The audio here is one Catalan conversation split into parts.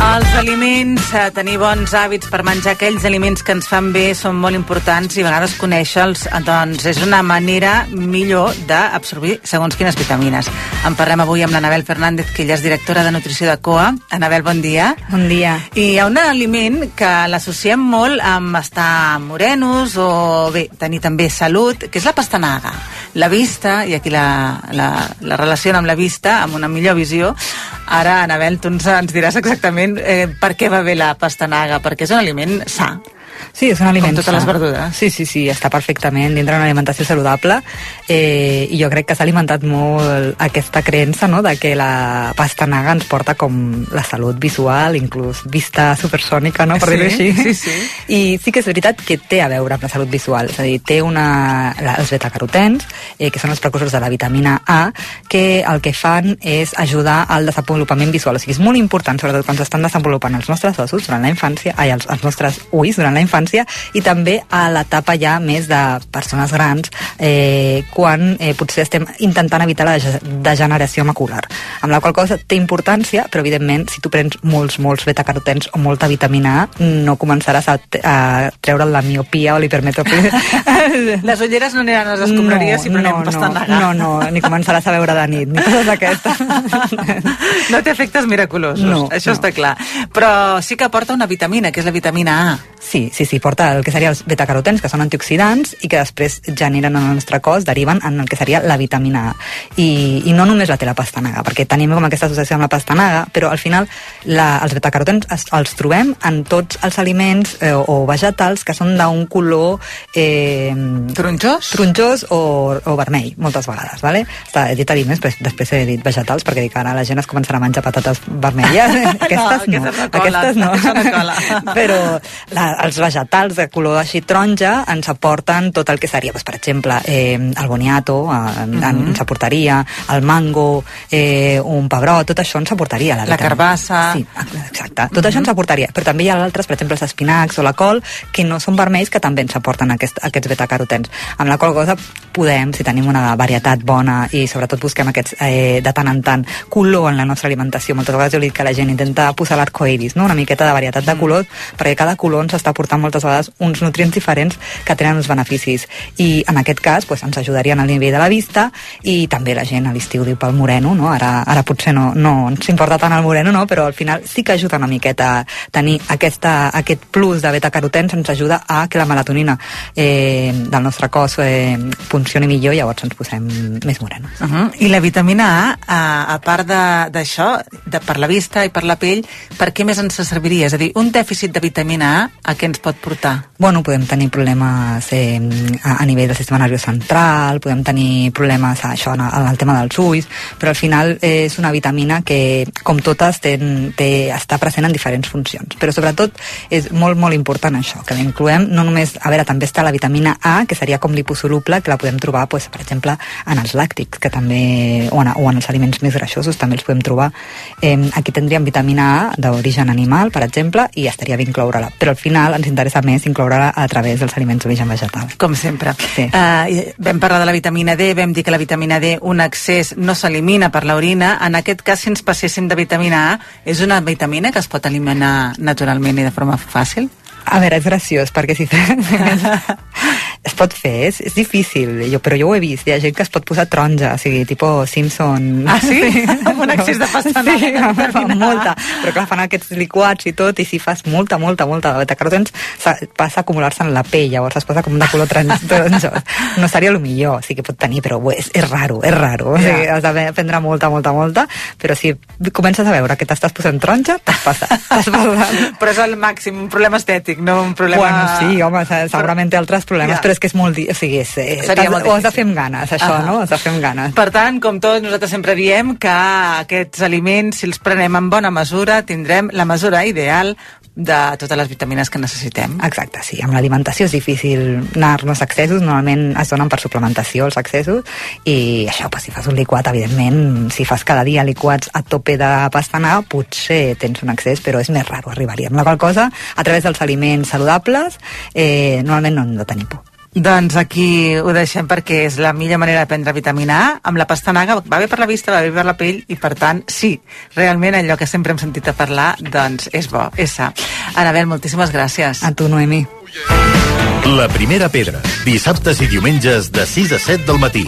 Els aliments, eh, tenir bons hàbits per menjar aquells aliments que ens fan bé són molt importants i a vegades conèixer-los doncs, és una manera millor d'absorbir segons quines vitamines. En parlem avui amb l'Anabel Fernández, que ella és directora de nutrició de COA. Anabel, bon dia. Bon dia. I hi ha un aliment que l'associem molt amb estar morenos o bé, tenir també salut, que és la pastanaga. La vista, i aquí la, la, la relaciona amb la vista, amb una millor visió. Ara, Anabel, tu ens, ens diràs exactament eh, per què va bé la pastanaga, perquè és un aliment sa. Sí, és un aliment Com totes les verdures. Sí, sí, sí, està perfectament dintre d'una alimentació saludable eh, i jo crec que s'ha alimentat molt aquesta creença no, de que la pastanaga ens porta com la salut visual, inclús vista supersònica, no, per Sí, dir-ho així. sí, sí. I sí que és veritat que té a veure amb la salut visual, és a dir, té una, la, els betacarotens, eh, que són els precursors de la vitamina A, que el que fan és ajudar al desenvolupament visual. O sigui, és molt important, sobretot quan s'estan desenvolupant els nostres ossos durant la infància, ai, els, els nostres ulls durant la infància, i també a l'etapa ja més de persones grans, eh, quan eh, potser estem intentant evitar la dege- degeneració macular. Amb la qual cosa té importància, però evidentment, si tu prens molts, molts betacarotens o molta vitamina A, no començaràs a, a treure la miopia o l'hipermetropia. Les ulleres no aniran a les escombraries si prenem pastanaga. No, no, ni començaràs a veure de nit, ni coses d'aquestes. No té efectes miraculosos, No, això no. està clar. Però sí que aporta una vitamina, que és la vitamina A. Sí, sí, sí, porta el que seria els betacarotens, que són antioxidants, i que després generen en el nostre cos, deriven en el que seria la vitamina A. I, i no només la té la pastanaga, perquè tenim com aquesta associació amb la pastanaga, però al final la, els betacarotens es, els trobem en tots els aliments eh, o vegetals que són d'un color eh, Tronjós? tronjós o, o vermell, moltes vegades, vale? Està, he dit aliments, però després he dit vegetals, perquè dic ara la gent es començarà a menjar patates vermelles. aquestes no, aquestes no aquestes no. això no però la, els vegetals de color així taronja ens aporten tot el que seria, doncs, per exemple, eh, el boniato, eh, Mhm. en, ens aportaria, el mango, eh, un pebrot, tot això ens aportaria. La, La carbassa. Sí, exacte. Tot això ens aportaria. Però també hi ha altres, per exemple, els espinacs o la col, que no són vermells, que també ens aporten aquest, aquests betacarotens. Amb la qual cosa podem, si tenim una varietat bona i sobretot busquem aquests, eh, de tant en tant, color en la nostra alimentació. Moltes vegades jo dic que la gent intenta posar l'arcoiris, no? una miqueta de varietat de colors, perquè cada color ens està moltes vegades uns nutrients diferents que tenen uns beneficis. I en aquest cas pues, ens ajudarien al nivell de la vista i també la gent a l'estiu diu pel moreno, no? ara, ara potser no, no ens importa tant el moreno, no? però al final sí que ajuda una miqueta a tenir aquesta, aquest plus de betacarotens ens ajuda a que la melatonina eh, del nostre cos eh, funcioni millor i llavors ens posem més morenos. Uh -huh. I la vitamina A, a, a part d'això, de, per la vista i per la pell, per què més ens serviria? És a dir, un dèficit de vitamina A, a què ens pot portar? Bueno, podem tenir problemes eh, a, a nivell del sistema nerviós central, podem tenir problemes a això, en, en el tema dels ulls, però al final eh, és una vitamina que, com totes, té, té, està present en diferents funcions. Però sobretot és molt, molt important això, que la incloem, no només, a veure, també està la vitamina A, que seria com liposoluble, que la podem trobar, pues, per exemple, en els làctics, que també, o en, o en els aliments més greixosos, també els podem trobar. Eh, aquí tindríem vitamina A d'origen animal, per exemple, i estaria bé incloure-la. Però al final ens interessa més incloure-la a través dels aliments d'origen vegetal. Com sempre. Sí. Uh, vam parlar de la vitamina D, vam dir que la vitamina D, un excés, no s'elimina per l'orina. En aquest cas, si ens passéssim de vitamina A, és una vitamina que es pot eliminar naturalment i de forma fàcil? A veure, és graciós, perquè si es pot fer, és, és difícil, jo, però jo ho he vist, hi ha gent que es pot posar taronja, o sigui, tipo Simpson. Ah, sí? Amb un excés de pastanaga Sí, de vitamina fa A. molta, però clar, fan aquests liquats i tot, i si fas molta, molta, molta de betacarotens, passa a acumular-se en la pell, llavors es posa com de color taronjós. No seria el millor, sí que pot tenir, però és, és raro, és raro, o sigui, has de prendre molta, molta, molta, però si comences a veure que t'estàs posant taronja, t'has passat, t'has passat. Però és el màxim, un problema estètic, no un problema... Bueno, sí, home, se- segurament té altres problemes, Ja. però però és que és molt... O sigui, és, eh, Seria molt ho has de fer amb ganes, això, Ah. no? Has de fer amb ganes. Per tant, com tots, nosaltres sempre diem que aquests aliments, si els prenem en bona mesura, tindrem la mesura ideal de totes les vitamines que necessitem. Exacte, sí. Amb l'alimentació és difícil anar-nos a excessos. Normalment es donen per suplementació els excessos i això, pues, si fas un liquat, evidentment, si fas cada dia liquats a tope de pastanaga, potser tens un excés, però és més raro arribar-hi. Amb la qual cosa, a través dels aliments saludables, eh, normalment no hem de tenir por. Doncs aquí ho deixem perquè és la millor manera de prendre vitamina A. Amb la pastanaga va bé per la vista, va bé per la pell i, per tant, sí, realment allò que sempre hem sentit a parlar, doncs és bo, és sa. Anabel, moltíssimes gràcies. A tu, Noemi. La primera pedra. Dissabtes i diumenges de 6 a 7 del matí.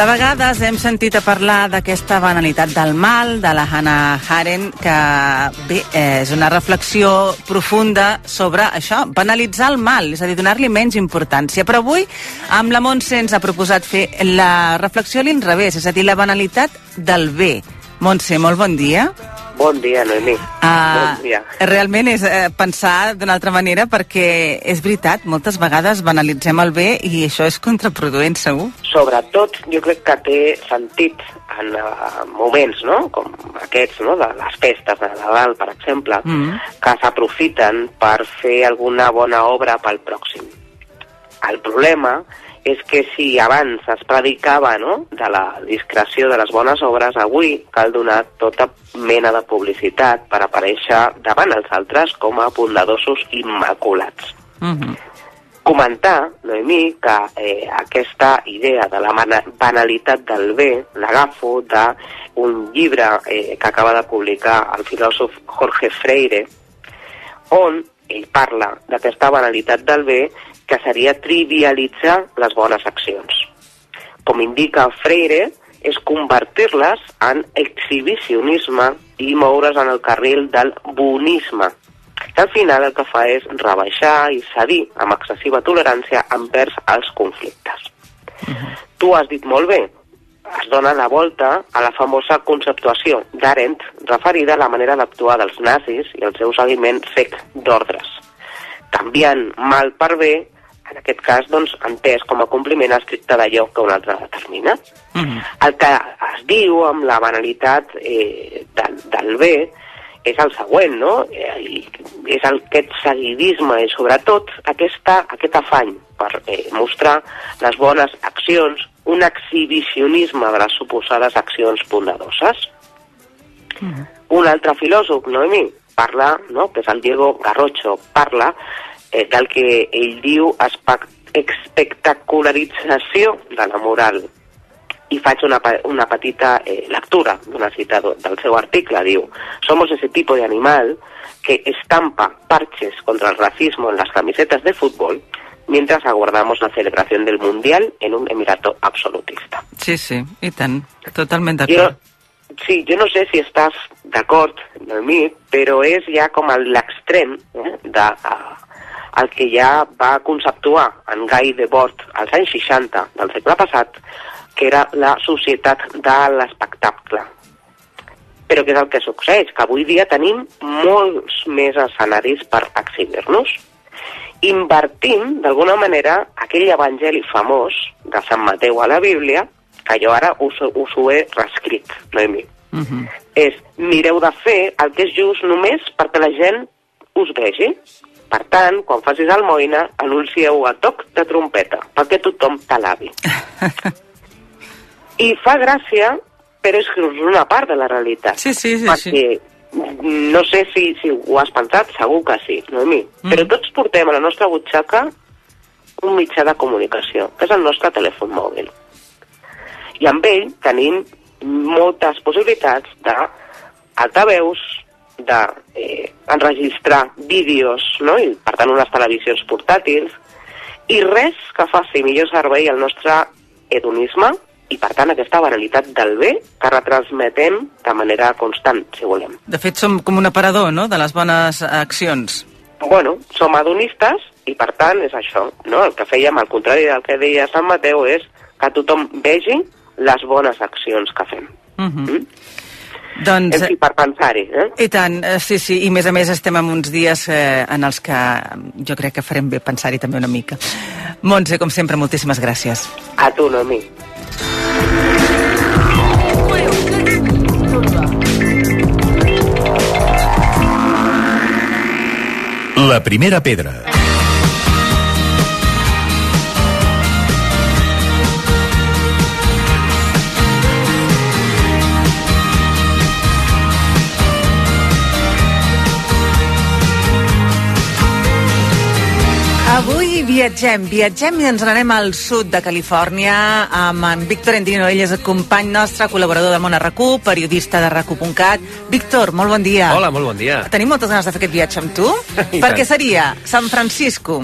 De vegades hem sentit a parlar d'aquesta banalitat del mal, de la Hannah Arendt, que bé, és una reflexió profunda sobre això, banalitzar el mal, és a dir, donar-li menys importància. Però avui, amb la Montse ens ha proposat fer la reflexió a l'inrevés, és a dir, la banalitat del bé. Montse, molt bon dia. Bon dia, Noemí. Uh, bon dia. realment és eh, pensar d'una altra manera perquè és veritat, moltes vegades banalitzem el bé i això és contraproduent segur. Sobretot, jo crec que té sentit en uh, moments, no?, com aquests, no?, de les festes de Nadal, per exemple, Mm. que s'aprofiten per fer alguna bona obra pel pròxim. El problema és que si abans es predicava no, de la discreció de les bones obres, avui cal donar tota mena de publicitat per aparèixer davant els altres com a bondadosos immaculats. Mm -hmm. comentar, Noemí, que eh, aquesta idea de la banalitat del bé l'agafo d'un llibre eh, que acaba de publicar el filòsof Jorge Freire, on ell parla d'aquesta banalitat del bé que seria trivialitzar les bones accions. Com indica Freire, és convertir-les en exhibicionisme i moure's en el carril del bonisme, que al final el que fa és rebaixar i cedir amb excessiva tolerància envers els conflictes. Tu has dit molt bé, es dona la volta a la famosa conceptuació d'Arendt referida a la manera d'actuar dels nazis i el seu seguiment sec d'ordres, canviant mal per bé, en aquest cas doncs, entès com a compliment estricte d'allò que un altre determina. Mm -hmm. El que es diu amb la banalitat eh, del, del bé és el següent, no? Eh, i és el, aquest seguidisme i sobretot aquesta, aquest afany per eh, mostrar les bones accions, un exhibicionisme de les suposades accions bondadoses. Mm -hmm. Un altre filòsof, Noemi, parla, no? que és el Diego Garrocho, parla eh, del que ell diu espec espectacularització de la moral i faig una, una petita eh, lectura d'una cita del seu article. Diu, somos ese tipo de animal que estampa parches contra el racismo en las camisetas de fútbol mientras aguardamos la celebración del Mundial en un emirato absolutista. Sí, sí, i tant, totalment d'acord. sí, jo no sé si estàs d'acord amb mi, però és ja com el- l'extrem eh, de, uh, el que ja va conceptuar en Guy Debord als anys 60 del segle passat, que era la societat de l'espectacle. Però què és el que succeeix? Que avui dia tenim molts més escenaris per exhibir-nos. Invertim, d'alguna manera, aquell evangeli famós de Sant Mateu a la Bíblia, que jo ara us, us ho he reescrit, Noemi. Mm -hmm. És, mireu de fer el que és just només perquè la gent us vegi. Per tant, quan facis almoina, anuncieu a toc de trompeta, perquè tothom t'alabi. I fa gràcia, però és que és una part de la realitat. Sí, sí, sí, perquè no sé si, si ho has pensat, segur que sí, Noemi. Mm. Però tots portem a la nostra butxaca un mitjà de comunicació, que és el nostre telèfon mòbil. I amb ell tenim moltes possibilitats de altaveus, de eh, enregistrar vídeos, no? i per tant unes televisions portàtils, i res que faci millor servei al nostre hedonisme i per tant aquesta banalitat del bé que retransmetem de manera constant, si volem. De fet, som com un aparador, no?, de les bones accions. Bueno, som hedonistes I per tant, és això, no? El que fèiem, al contrari del que deia Sant Mateu, és que tothom vegi les bones accions que fem. Uh -huh. Mm? Doncs, En fi, per pensar-hi, eh? I tant, eh, sí, sí, i a més a més estem en uns dies eh, en els que jo crec que farem bé pensar-hi també una mica. Montse, com sempre, moltíssimes gràcies. A tu, Noemi. La primera pedra. Viatgem, viatgem i ens n'anem al sud de Califòrnia amb en Víctor Endino, ell és el company nostre, col·laborador de Món RQ, periodista de RQ.cat. Víctor, molt bon dia. Hola, molt bon dia. Tenim moltes ganes de fer aquest viatge amb tu, perquè seria San Francisco,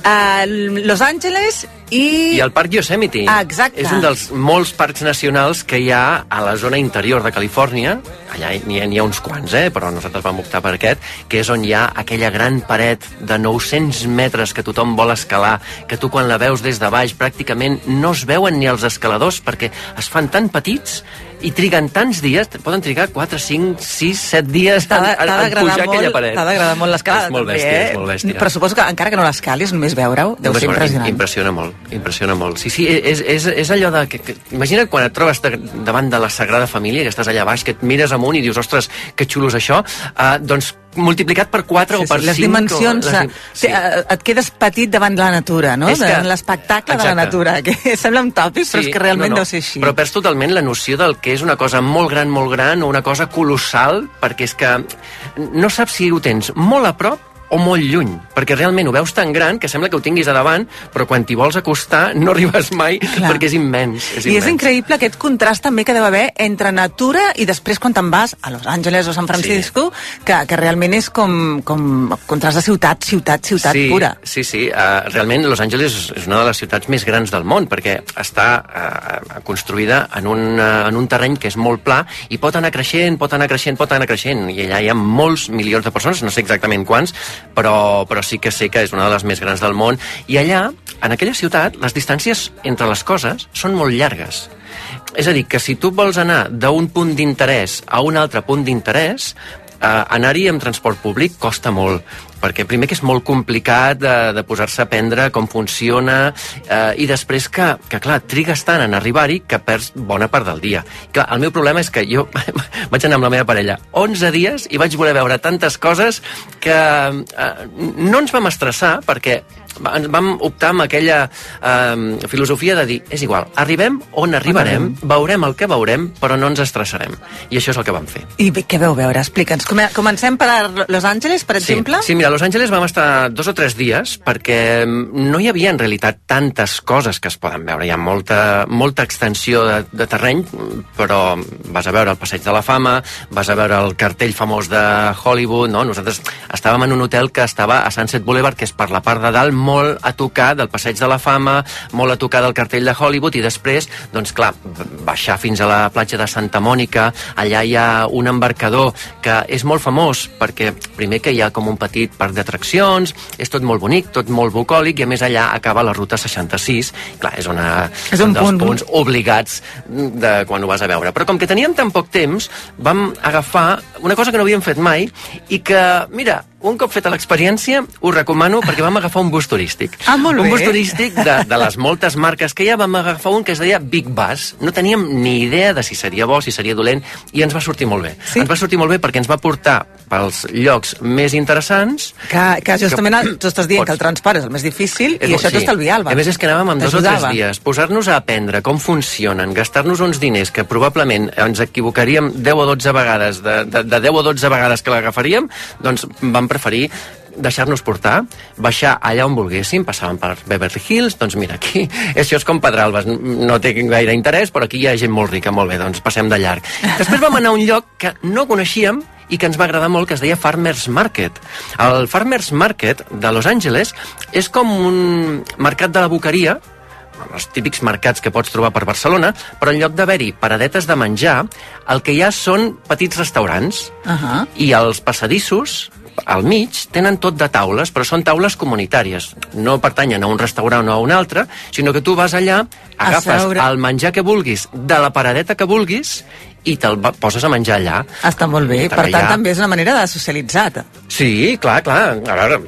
eh, Los Angeles i... I el Parc Yosemite. Ah, exacte. És un dels molts parcs nacionals que hi ha a la zona interior de Califòrnia. Allà n'hi ha, n'hi ha uns quants, eh? però nosaltres vam optar per aquest, que és on hi ha aquella gran paret de 900 metres que tothom vol escalar, que tu quan la veus des de baix pràcticament no es veuen ni els escaladors perquè es fan tan petits i triguen tants dies, poden trigar 4, 5, 6, 7 dies t'ha en d'agradar pujar aquella molt, paret. t'ha d'agradar molt l'escalada. És molt també, bèstia, eh? és molt bèstia. Però suposo que encara que no l'escalis, només veure-ho, deu Només ser impressionant. Impressiona molt, impressiona molt. Sí, sí, és, és, és allò de... Que, que, imagina't quan et trobes de, davant de la Sagrada Família, que estàs allà baix, que et mires amunt i dius, ostres, que xulo és això, uh, doncs multiplicat per 4 Sí, o per sí, les 5... dimensions, o, eh, les, sí. et quedes petit davant la natura, no? És que- l'espectacle de la natura, que sembla un tòpic, però és que realment deu ser així. Però perds totalment la noció del que és una cosa molt gran, molt gran, o una cosa colossal, perquè és que no saps si ho tens molt a prop o molt lluny, perquè realment ho veus tan gran que sembla que ho tinguis a davant, però quan t'hi vols acostar no arribes mai Clar. perquè és immens. És I és immens. increïble aquest contrast també que deu haver entre natura i després quan te'n vas a Los Angeles o San Francisco, que, que realment és com, com contrast de ciutat, ciutat, ciutat sí, pura. Sí, sí. Uh, realment Los Angeles és una de les ciutats més grans del món perquè està uh, construïda en un, uh, en un terreny que és molt pla i pot anar creixent, pot anar creixent, pot anar creixent. I allà hi ha molts milions de persones, no sé exactament quants, però, però sí que sé que és una de les més grans del món. I allà, en aquella ciutat, les distàncies entre les coses són molt llargues. És a dir, que si tu vols anar d'un punt d'interès a un altre punt d'interès, eh, anar-hi amb transport públic costa molt perquè primer que és molt complicat de, de posar-se a aprendre com funciona eh, i després que, que clar, trigues tant en arribar-hi que perds bona part del dia. Clar, el meu problema és que jo vaig anar amb la meva parella 11 dies i vaig voler veure tantes coses que eh, no ens vam estressar perquè ens vam optar amb aquella eh, filosofia de dir, és igual, arribem on arribarem, veurem el que veurem, però no ens estressarem. I això és el que vam fer. I què veu veure? Explica'ns. Come- Comencem per Los Angeles, per exemple? Sí, sí, mira, a Los Angeles vam estar dos o tres dies perquè mm, no hi havia en realitat tantes coses que es poden veure. Hi ha molta, molta extensió de, de terreny, però vas a veure el Passeig de la Fama, vas a veure el cartell famós de Hollywood, no? Nosaltres estàvem en un hotel que estava a Sunset Boulevard, que és per la part de dalt, molt a tocar del Passeig de la Fama, molt a tocar del cartell de Hollywood, i després, doncs clar, baixar fins a la platja de Santa Mònica, allà hi ha un embarcador que és molt famós perquè primer que hi ha com un petit parc d'atraccions, és tot molt bonic, tot molt bucòlic, i a més allà acaba la ruta 66, clar, és, una, És un dels punt. punts obligats de quan ho vas a veure. Però com que teníem tan poc temps, vam agafar una cosa que no havíem fet mai i que, mira, un cop feta l'experiència, ho recomano perquè vam agafar un bus turístic. Ah, molt un bé. bus turístic de, de les moltes marques que hi ha, vam agafar un que es deia Big Bus. No teníem ni idea de si seria bo, si seria dolent, i ens va sortir molt bé. Sí? Ens va sortir molt bé perquè ens va portar pels llocs més interessants Que, que justament Que- tu estàs dient Pots- que el transport és el més difícil i molt- això t'estalviava. A més és que anàvem amb dos o tres dies, posar-nos a aprendre com funcionen, gastar-nos uns diners que probablement ens equivocaríem 10 o 12 vegades, de, de, de 10 o 12 vegades que l'agafaríem, doncs vam preferir deixar-nos portar, baixar allà on volguéssim, passàvem per Beverly Hills, doncs mira, aquí això és com Pedralbes, no té gaire interès, però aquí hi ha gent molt rica, molt bé, doncs passem de llarg. Després vam anar a un lloc que no coneixíem i que ens va agradar molt, que es deia Farmers Market. El Farmers Market de Los Angeles és com un mercat de la boqueria, els típics mercats que pots trobar per Barcelona, però en lloc d'haver-hi paradetes de menjar, el que hi ha són petits restaurants Ahà. i els passadissos al mig tenen tot de taules, però són taules comunitàries. No pertanyen a un restaurant o a un altre, sinó que tu vas allà, agafes el menjar que vulguis, de la paradeta que vulguis, i te'l poses a menjar allà. Està molt bé. Per tant, també és una manera de socialitzar. Sí, clar, clar. A veure,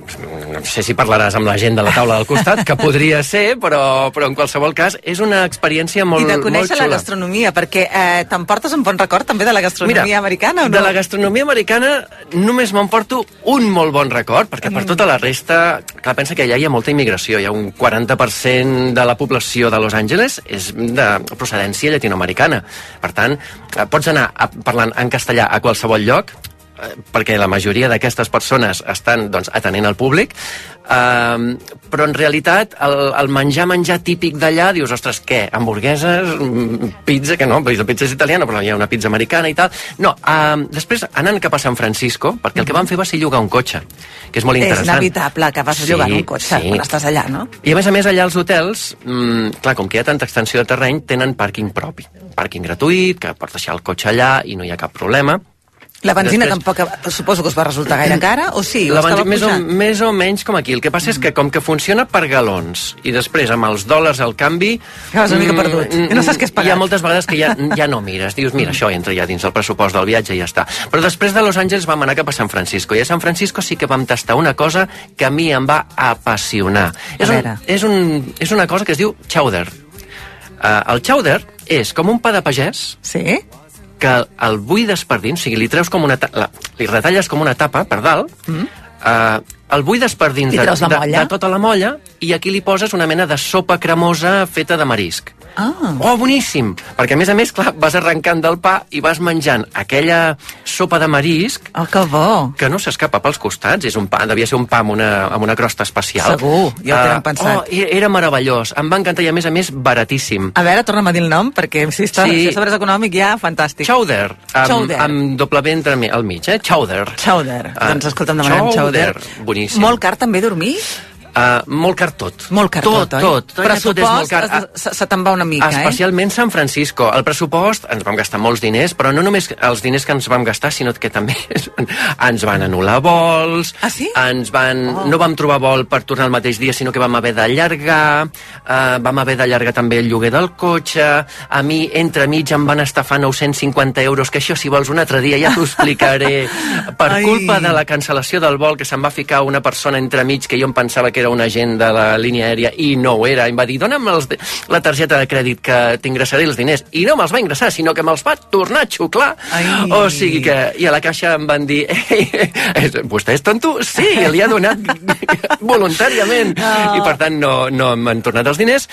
no sé si parlaràs amb la gent de la taula del costat, que podria ser, però, però en qualsevol cas és una experiència molt, I de conèixer la xula. gastronomia, perquè eh, te'mportes un bon record també de la gastronomia americana o no? de la gastronomia americana només m'emporto un molt bon record, perquè Mm. per tota la resta, clar, pensa que allà hi ha molta immigració, hi ha un 40% de la població de Los Angeles és de procedència llatinoamericana. Per tant, eh, pots anar a, parlant en castellà a qualsevol lloc, perquè la majoria d'aquestes persones estan doncs, atenent al públic, eh, però en realitat el, el menjar menjar típic d'allà, dius, ostres, què? Hamburgueses, mm, pizza, que no, la pizza és italiana, però hi ha una pizza americana i tal. No, eh, després, anant cap a San Francisco, perquè el que van fer va ser llogar un cotxe, que és molt És interessant. inevitable que vas Sí, llogant un cotxe sí. quan estàs allà, no? I a més a més, allà als hotels, mmm, clar, com que hi ha tanta extensió de terreny, tenen pàrquing propi. Pàrquing gratuït, que pots deixar el cotxe allà i no hi ha cap problema. La benzina Després- tampoc, suposo que us va resultar gaire cara, o sí? La benzina, més, o, més o menys com aquí. El que passa és que com que funciona per galons i després amb els dòlars al canvi... Acabes una mica mm, perdut. I no saps què has pagat. Hi ha moltes vegades que ja, ja no mires. Dius, mira, això entra ja dins el pressupost del viatge i ja està. Però després de Los Angeles vam anar cap a San Francisco. I a San Francisco sí que vam tastar una cosa que a mi em va apassionar. És, un, és, un, és una cosa que es diu chowder. Uh, el chowder és com un pa de pagès Sí? Que el buides per dins, o sigui, li treus com una... La, li retalles com una tapa per dalt, mm. uh, el buides per dins de, de, de tota la molla i aquí li poses una mena de sopa cremosa feta de marisc. Ah. Oh, boníssim! Perquè, a més a més, clar, vas arrencant del pa i vas menjant aquella sopa de marisc Oh, que bo. que no s'escapa pels costats, és un pa, devia ser un pa amb una, amb una crosta especial. Segur, ja ho tenen Ah, pensat. Oh, era era meravellós, em va encantar i a més a més baratíssim. A veure, torna'm a dir el nom, perquè si està Sí. si és sobre econòmic ja, fantàstic. Chowder, amb, Chowder. amb doble B entre al mig, eh? Chowder. Chowder. Ah, doncs escolta'm, demanem chowder. Boníssim. Molt car també dormir? Uh, molt car tot. Molt car tot, oi? Tot, tot. tot és molt car. Pressupost se, se te'n va una mica, eh? Especialment San Francisco. El pressupost, ens vam gastar molts diners, però no només els diners que ens vam gastar, sinó que també ens van anul·lar vols, Ah, sí? ens van, Oh. no vam trobar vol per tornar el mateix dia, sinó que vam haver d'allargar, uh, vam haver d'allargar també el lloguer del cotxe, a mi, entremig, em van estafar 950 euros, que això, si vols, un altre dia ja t'ho explicaré. per Ai. culpa de la cancel·lació del vol, que se'n va ficar una persona entremig que jo em pensava que era un agent de la línia aèria i no ho era. Em va dir, dona'm els, la targeta de crèdit que t'ingressaré els diners. I no me'ls va ingressar, sinó que me'ls va tornar a xuclar. Ai. O sigui que... I a la caixa em van dir, ei, és- vostè és tonto? Sí, li ha donat voluntàriament. No. I per tant no, no m'han tornat els diners.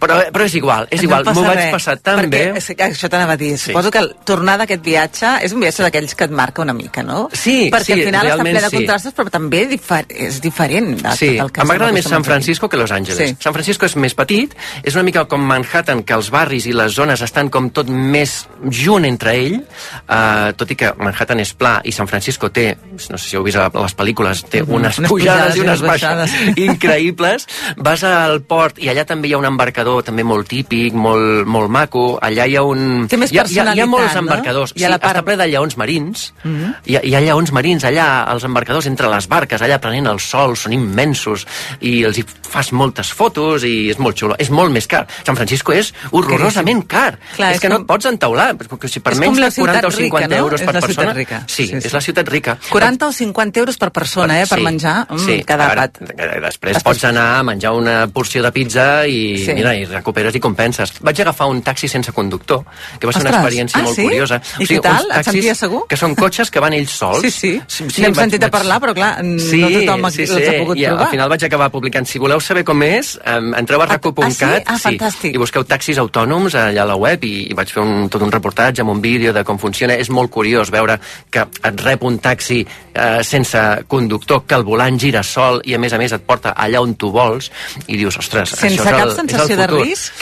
Però, però és igual, és igual. No M'ho vaig passar tan perquè, bé. Això t'anava a dir. Sí. Suposo que el tornar d'aquest viatge és un viatge d'aquells que et marca una mica, no? Sí, Perquè sí, al final està ple de sí. contrastos, però també difer és diferent. De Sí, tot el que em m'agrada més San. Francisco que Los Angeles. Sí. San Francisco és més petit, és una mica com Manhattan, que els barris i les zones estan com tot més junt entre ell, uh, tot i que Manhattan és pla i San Francisco té, no sé si heu vist a les pel·lícules, té unes, Unes pujades pujades i unes baixades baixades. increïbles. Vas al port i allà també hi ha un embarcador també molt típic, molt, molt maco. Allà hi ha un... Té més hi ha, hi ha, hi ha molts personalitat, no? embarcadors. I a la sí, part- està ple de lleons marins. Mm. -hmm. hi, ha, hi ha lleons marins allà, als embarcadors, entre les barques, allà prenent el sol, són immensos, i els hi fas moltes fotos, i és molt xulo. És molt més car. San Francisco és horrorosament car. Clar, és, és que no com- et pots entaular, perquè si per És menys de 40 o ciutat 50 rica, no? euros És per persona... rica. Sí, Sí, sí. és la ciutat rica. 40 o 50 euros per persona, eh, per menjar. Mm, sí, cada ara, pat. Després pots anar a menjar una porció de pizza i, Sí. sí. mira, i recuperes i compenses. Vaig agafar un taxi sense conductor, que va ser una Ostres, experiència ah, molt sí? curiosa. I què tal? Et senties segur? Que són cotxes que van ells sols. Sí, sí. sí N'hem vaig- sentit a parlar, però clar, no tothom els ha pogut I provar. al final vaig acabar publicant. Si voleu saber com és, um, entreu a Ah, raco.cat ah, sí? Ah, fantàstic. i busqueu taxis autònoms allà a la web i, i vaig fer un, tot un reportatge amb un vídeo de com funciona. És molt curiós veure que et rep un taxi eh, sense conductor, que el volant gira sol i a més a més et porta allà on tu vols i dius, ostres, Sense això és cap el, sensació és el de futur. risc?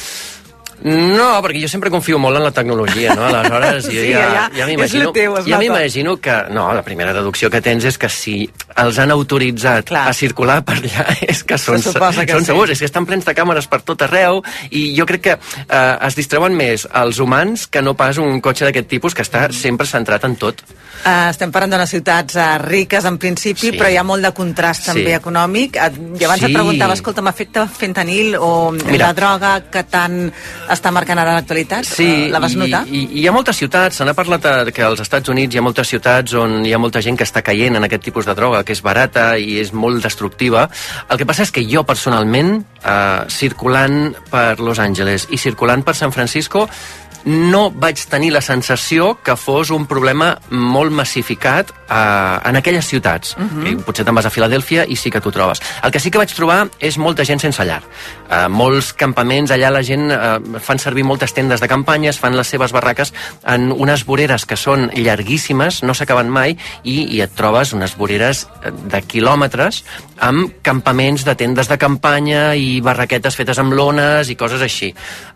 No, perquè jo sempre confio molt en la tecnologia, no? Aleshores, jo Sí, ja, ja- m'imagino... Ja m'imagino que... No, la primera deducció que tens és que si els han autoritzat Clar. a circular per allà és que són, que són sí. segurs, és que estan plens de càmeres per tot arreu i jo crec que eh, es distreuen més els humans que no pas un cotxe d'aquest tipus que està sempre centrat en tot. Uh, estem parlant d'unes ciutats uh, riques en principi, Sí. però hi ha molt de contrast també Sí. econòmic. Uh, I abans Sí. et preguntava, escolta, m'afecta fentanil o Mira. la droga que tant està marcant ara l'actualitat? Sí, Uh, la vas notar? I, i hi ha moltes ciutats, se n'ha parlat eh, que als Estats Units hi ha moltes ciutats on hi ha molta gent que està caient en aquest tipus de droga, que és barata i és molt destructiva. El que passa és que jo personalment, eh, circulant per Los Angeles i circulant per San Francisco, no vaig tenir la sensació que fos un problema molt massificat eh, en aquelles ciutats. Uh -huh. Potser te'n vas a Filadèlfia i sí que t'ho trobes. El que sí que vaig trobar és molta gent sense llar. Eh, molts campaments, allà la gent eh, fan servir moltes tendes de campanyes, fan les seves barraques en unes voreres que són llarguíssimes, no s'acaben mai, i, i et trobes unes voreres eh, de quilòmetres amb campaments de tendes de campanya i barraquetes fetes amb lones i coses així.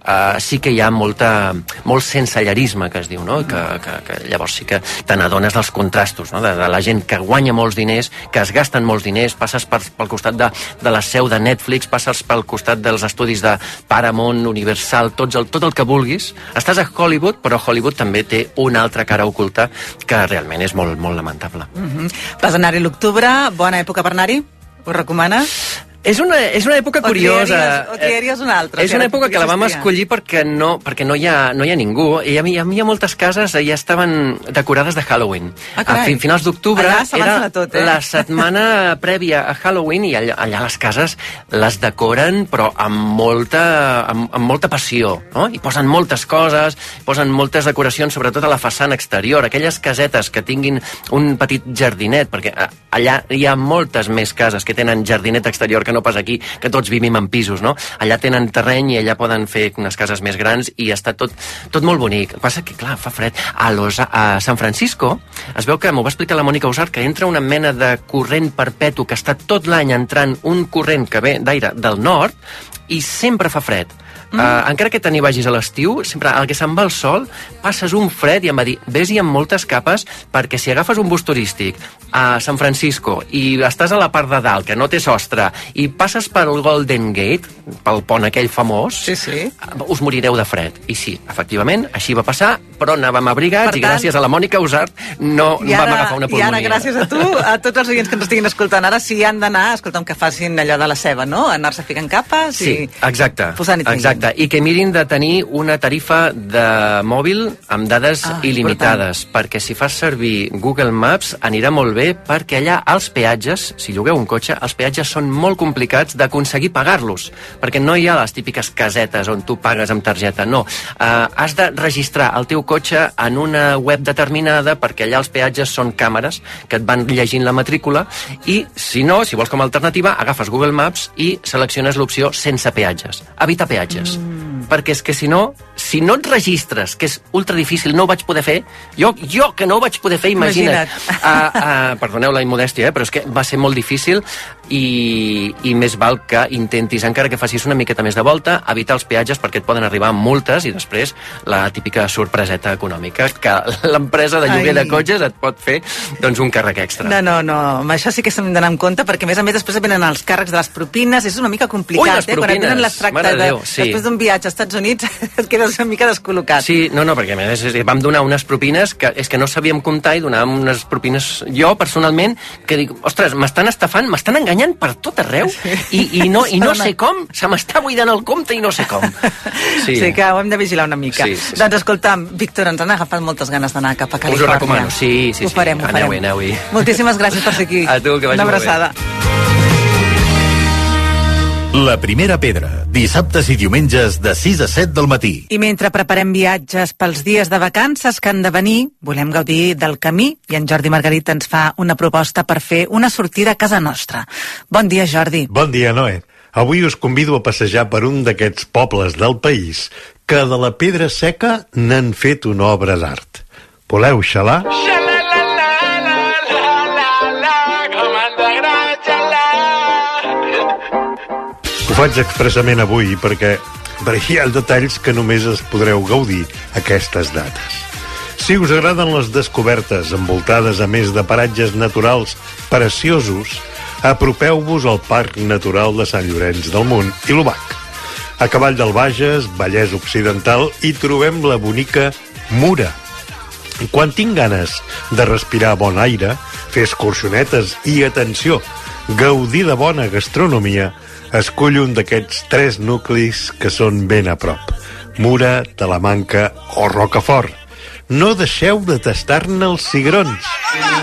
Uh, sí que hi ha molta, molt sensellarisme, que es diu, no? Que, que, que llavors sí que te n'adones dels contrastos, no? De, de la gent que guanya molts diners, que es gasten molts diners, passes per, pel costat de, de la seu de Netflix, passes pel costat dels estudis de Paramount, Universal, tots el, tot el que vulguis. Estàs a Hollywood, però Hollywood també té una altra cara oculta que realment és molt, molt lamentable. Mhm. Vas anar-hi l'octubre, bona època per anar-hi? Ho recomanes? És una, és una època O curiosa. triaries- o triaries una altra, És una època que la vam escollir perquè no, perquè no, hi ha, no hi ha ningú. I a mi, a mi a moltes cases ja estaven decorades de Halloween. Ah, carai. a fi- finals d'octubre era tot, eh? la setmana prèvia a Halloween i allà, allà les cases les decoren però amb molta, amb, amb molta passió. No? I posen moltes coses, posen moltes decoracions, sobretot a la façana exterior. Aquelles casetes que tinguin un petit jardinet, perquè eh, allà hi ha moltes més cases que tenen jardinet exterior que no pas aquí, que tots vivim en pisos, no? Allà tenen terreny i allà poden fer unes cases més grans i està tot, tot molt bonic. Passa que, clar, fa fred. A, los, a San Francisco es veu que, m'ho va explicar la Mònica Usart, que entra una mena de corrent perpetu que està tot l'any entrant un corrent que ve d'aire del nord i sempre fa fred. Mm. Uh, encara que te n'hi vagis a l'estiu, sempre al que se'n va el sol, passes un fred i em va dir, vés-hi amb moltes capes perquè si agafes un bus turístic a San Francisco i estàs a la part de dalt, que no té sostre, i passes pel Golden Gate, pel pont aquell famós, Sí, sí. uh, us morireu de fred. I sí, efectivament, així va passar, però anàvem abrigats Per i tant- gràcies a la Mònica Usart no I vam agafar una I pulmonia. ara, gràcies a tu, a tots els oients que ens estiguin escoltant, ara sí han d'anar, escolta'm, que facin allò de la ceba, no? Anar-se ficant capes Sí, i... exacte. posant-hi traient. Exacte, i que mirin de tenir una tarifa de mòbil amb dades Ah, il·limitades, perquè si fas servir Google Maps anirà molt bé perquè allà els peatges, si llogueu un cotxe, els peatges són molt complicats d'aconseguir pagar-los, perquè no hi ha les típiques casetes on tu pagues amb targeta, no. Uh, has de registrar el teu cotxe en una web determinada perquè allà els peatges són càmeres que et van llegint la matrícula i, si no, si vols com a alternativa, agafes Google Maps i selecciones l'opció sense peatges, evitar peatges. Mm. Perquè és que si no, si no et registres, que és ultra difícil, no ho vaig poder fer, jo, jo que no ho vaig poder fer, imagina't. Imagina't. Uh, uh, perdoneu la immodèstia, eh, però és que va ser molt difícil i, i més val que intentis, encara que facis una miqueta més de volta, evitar els peatges perquè et poden arribar multes i després la típica sorpreseta econòmica que l'empresa de lloguer Ai. de cotxes et pot fer doncs, un càrrec extra. No, no, no, amb això sí que s'hem d'anar en compte, perquè a més a més després venen els càrrecs de les propines, és una mica complicat, Ui, les eh? Quan et venen l'extracte mare de Déu, sí. després d'un viatge als Estats Units, et quedes una mica descol·locat. Sí, no, no, perquè a més és- vam donar unes propines que és que no sabíem comptar i donàvem unes propines jo personalment que dic, ostres, m'estan estafant, m'estan enganyant per tot arreu i, i, no, i no sé com, se m'està buidant el compte i no sé com. Sí. sí que ho hem de vigilar una mica. Sí, sí, sí. Doncs escolta'm, Víctor, ens han agafat moltes ganes d'anar cap a Us ho Califòrnia. recomano, sí, sí, Ho sí. farem, ho Aneu-hi, farem. aneu-hi. Moltíssimes gràcies per ser aquí. A tu, que vagi Una molt bé. La primera pedra, dissabtes i diumenges de 6 a 7 del matí. I mentre preparem viatges pels dies de vacances que han de venir, volem gaudir del camí i en Jordi Margarit ens fa una proposta per fer una sortida a casa nostra. Bon dia, Jordi. Bon dia, Noé. Avui us convido a passejar per un d'aquests pobles del país que de la pedra seca n'han fet una obra d'art. Voleu xalar? Faig expressament avui perquè però hi ha detalls que només es podreu gaudir aquestes dates. Si us agraden les descobertes envoltades a més de paratges naturals preciosos, apropeu-vos al Parc Natural de Sant Llorenç del Munt i l'Ubac. A cavall del Bages, Vallès Occidental, hi trobem la bonica Mura. Quan tinc ganes de respirar bon aire, fer excursionetes i, atenció, gaudir de bona gastronomia, escull un d'aquests tres nuclis que són ben a prop. Mura, Talamanca o Rocafort. No deixeu de tastar-ne els cigrons.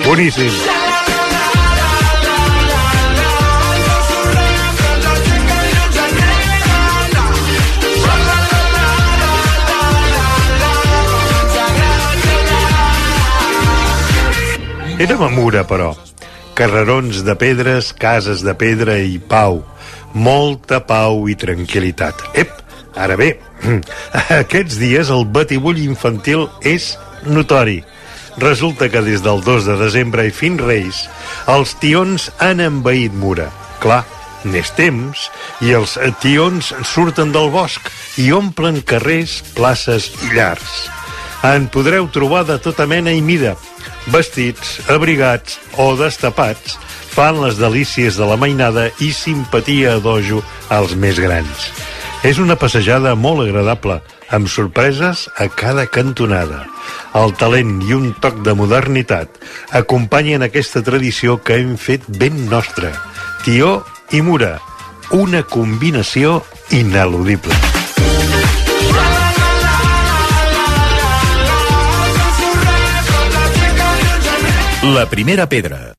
Boníssim! Érem a Mura, però. Carrerons de pedres, cases de pedra i pau. Molta pau i tranquil·litat. Ep, ara bé, aquests dies el batibull infantil és notori. Resulta que des del 2 de desembre i fins Reis, els tions han envaït Mura. Clar, n'és temps, i els tions surten del bosc i omplen carrers, places i llars. En podreu trobar de tota mena i mida, vestits, abrigats o destapats, fan les delícies de la mainada i simpatia a dojo als més grans. És una passejada molt agradable, amb sorpreses a cada cantonada. El talent i un toc de modernitat acompanyen aquesta tradició que hem fet ben nostra. Tió i Mura, una combinació ineludible. La primera pedra.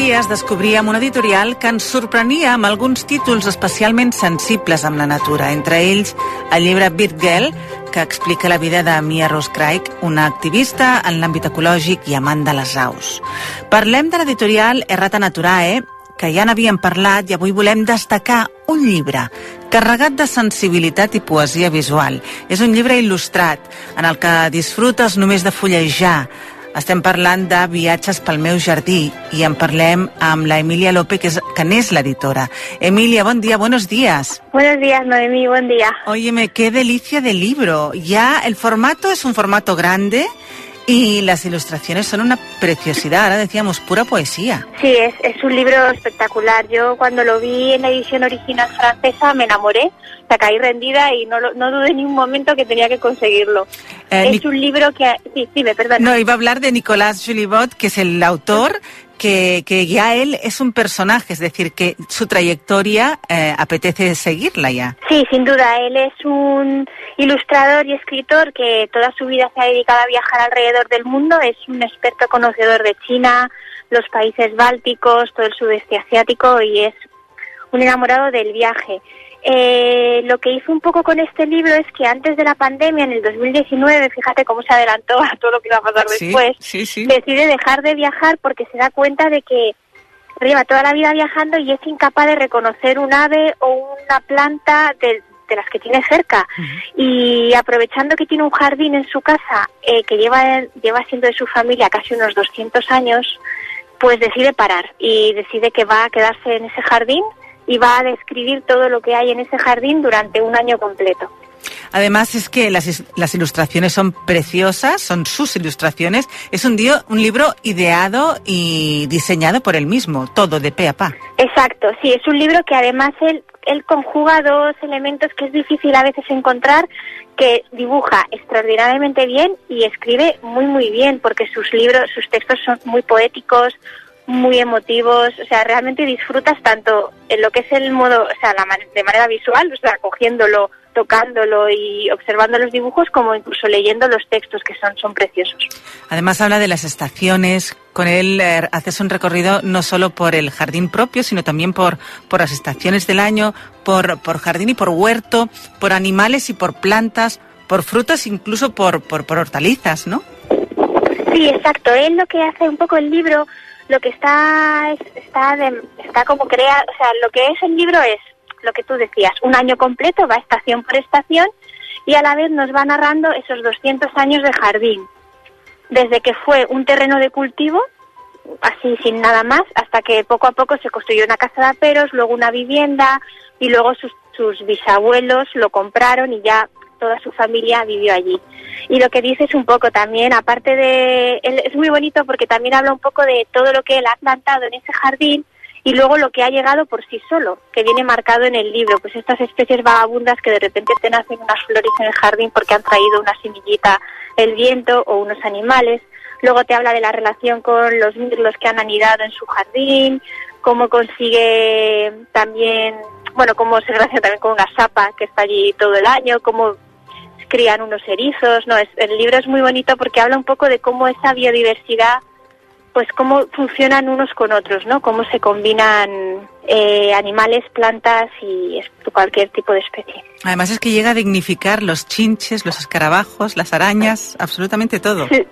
Dies descobríem un editorial que ens sorprenia amb alguns títols especialment sensibles amb la natura, entre ells el llibre Bird Girl, que explica la vida de Mia Rose Craig, una activista en l'àmbit ecològic i amant de les aus. Parlem de l'editorial Errata Naturae, que ja n'havíem parlat i avui volem destacar un llibre carregat de sensibilitat i poesia visual. És un llibre il·lustrat en el que disfrutes només de fullejar, estem parlant de viatges pel meu jardí i en parlem amb la Emilia López, que, és, que n'és l'editora. Emilia, bon dia, buenos días. Buenos días, Noemí, buen día. Óyeme, qué delicia de libro. Ya el formato es un formato grande y las ilustraciones son una preciosidad. Ahora decíamos, pura poesía. Sí, es, es un libro espectacular. Yo cuando lo vi en la edición original francesa me enamoré, sea, caí rendida y no, no dudé ni un momento que tenía que conseguirlo. Eh, es Nic- un libro que... Sí, dime, perdón. No, iba a hablar de Nicolas Julibot, que es el autor, que, que ya él es un personaje, es decir, que su trayectoria eh, apetece seguirla ya. Sí, sin duda. Él es un ilustrador y escritor que toda su vida se ha dedicado a viajar alrededor del mundo. Es un experto conocedor de China, los países bálticos, todo el sudeste asiático y es un enamorado del viaje. Eh, lo que hizo un poco con este libro es que antes de la pandemia, en el 2019, fíjate cómo se adelantó a todo lo que iba a pasar Sí, después, sí, sí. decide dejar de viajar porque se da cuenta de que lleva toda la vida viajando y es incapaz de reconocer un ave o una planta de, de las que tiene cerca. Y aprovechando que tiene un jardín en su casa eh, que lleva, lleva siendo de su familia casi unos 200 años, pues decide parar y decide que va a quedarse en ese jardín y va a describir todo lo que hay en ese jardín durante un año completo. Además es que las, las ilustraciones son preciosas, son sus ilustraciones. Es un, dio- un libro ideado y diseñado por él mismo, todo de pe a pa. Exacto, sí, es un libro que además él, él conjuga dos elementos que es difícil a veces encontrar, que dibuja extraordinariamente bien y escribe muy muy bien, porque sus libros, sus textos son muy poéticos, muy emotivos, o sea, realmente disfrutas tanto en lo que es el modo, o sea, la de manera visual, o sea, cogiéndolo, tocándolo y observando los dibujos, como incluso leyendo los textos que son, son preciosos. Además habla de las estaciones. Con él eh, haces un recorrido no solo por el jardín propio, sino también por, por las estaciones del año, por, por jardín y por huerto, por animales y por plantas, por frutas, incluso por, por, por hortalizas, ¿no? Sí, exacto. Él lo que hace un poco el libro, lo que está es- está de- está como crea, o sea, lo que es el libro es lo que tú decías, un año completo, va estación por estación y a la vez nos va narrando esos 200 años de jardín, desde que fue un terreno de cultivo, así sin nada más, hasta que poco a poco se construyó una casa de aperos, luego una vivienda y luego sus, sus bisabuelos lo compraron y ya toda su familia vivió allí. Y lo que dice es un poco también, aparte de, es muy bonito porque también habla un poco de todo lo que él ha plantado en ese jardín y luego lo que ha llegado por sí solo, que viene marcado en el libro, pues estas especies vagabundas que de repente te nacen unas flores en el jardín porque han traído una semillita el viento o unos animales. Luego te habla de la relación con los mirlos que han anidado en su jardín, cómo consigue también, bueno, cómo se relaciona también con una sapa que está allí todo el año, cómo crían unos erizos, no, es, el libro es muy bonito porque habla un poco de cómo esa biodiversidad, pues cómo funcionan unos con otros, ¿no? Cómo se combinan eh, animales, plantas y cualquier tipo de especie. Además es que llega a dignificar los chinches, los escarabajos, las arañas, absolutamente todo. Sí.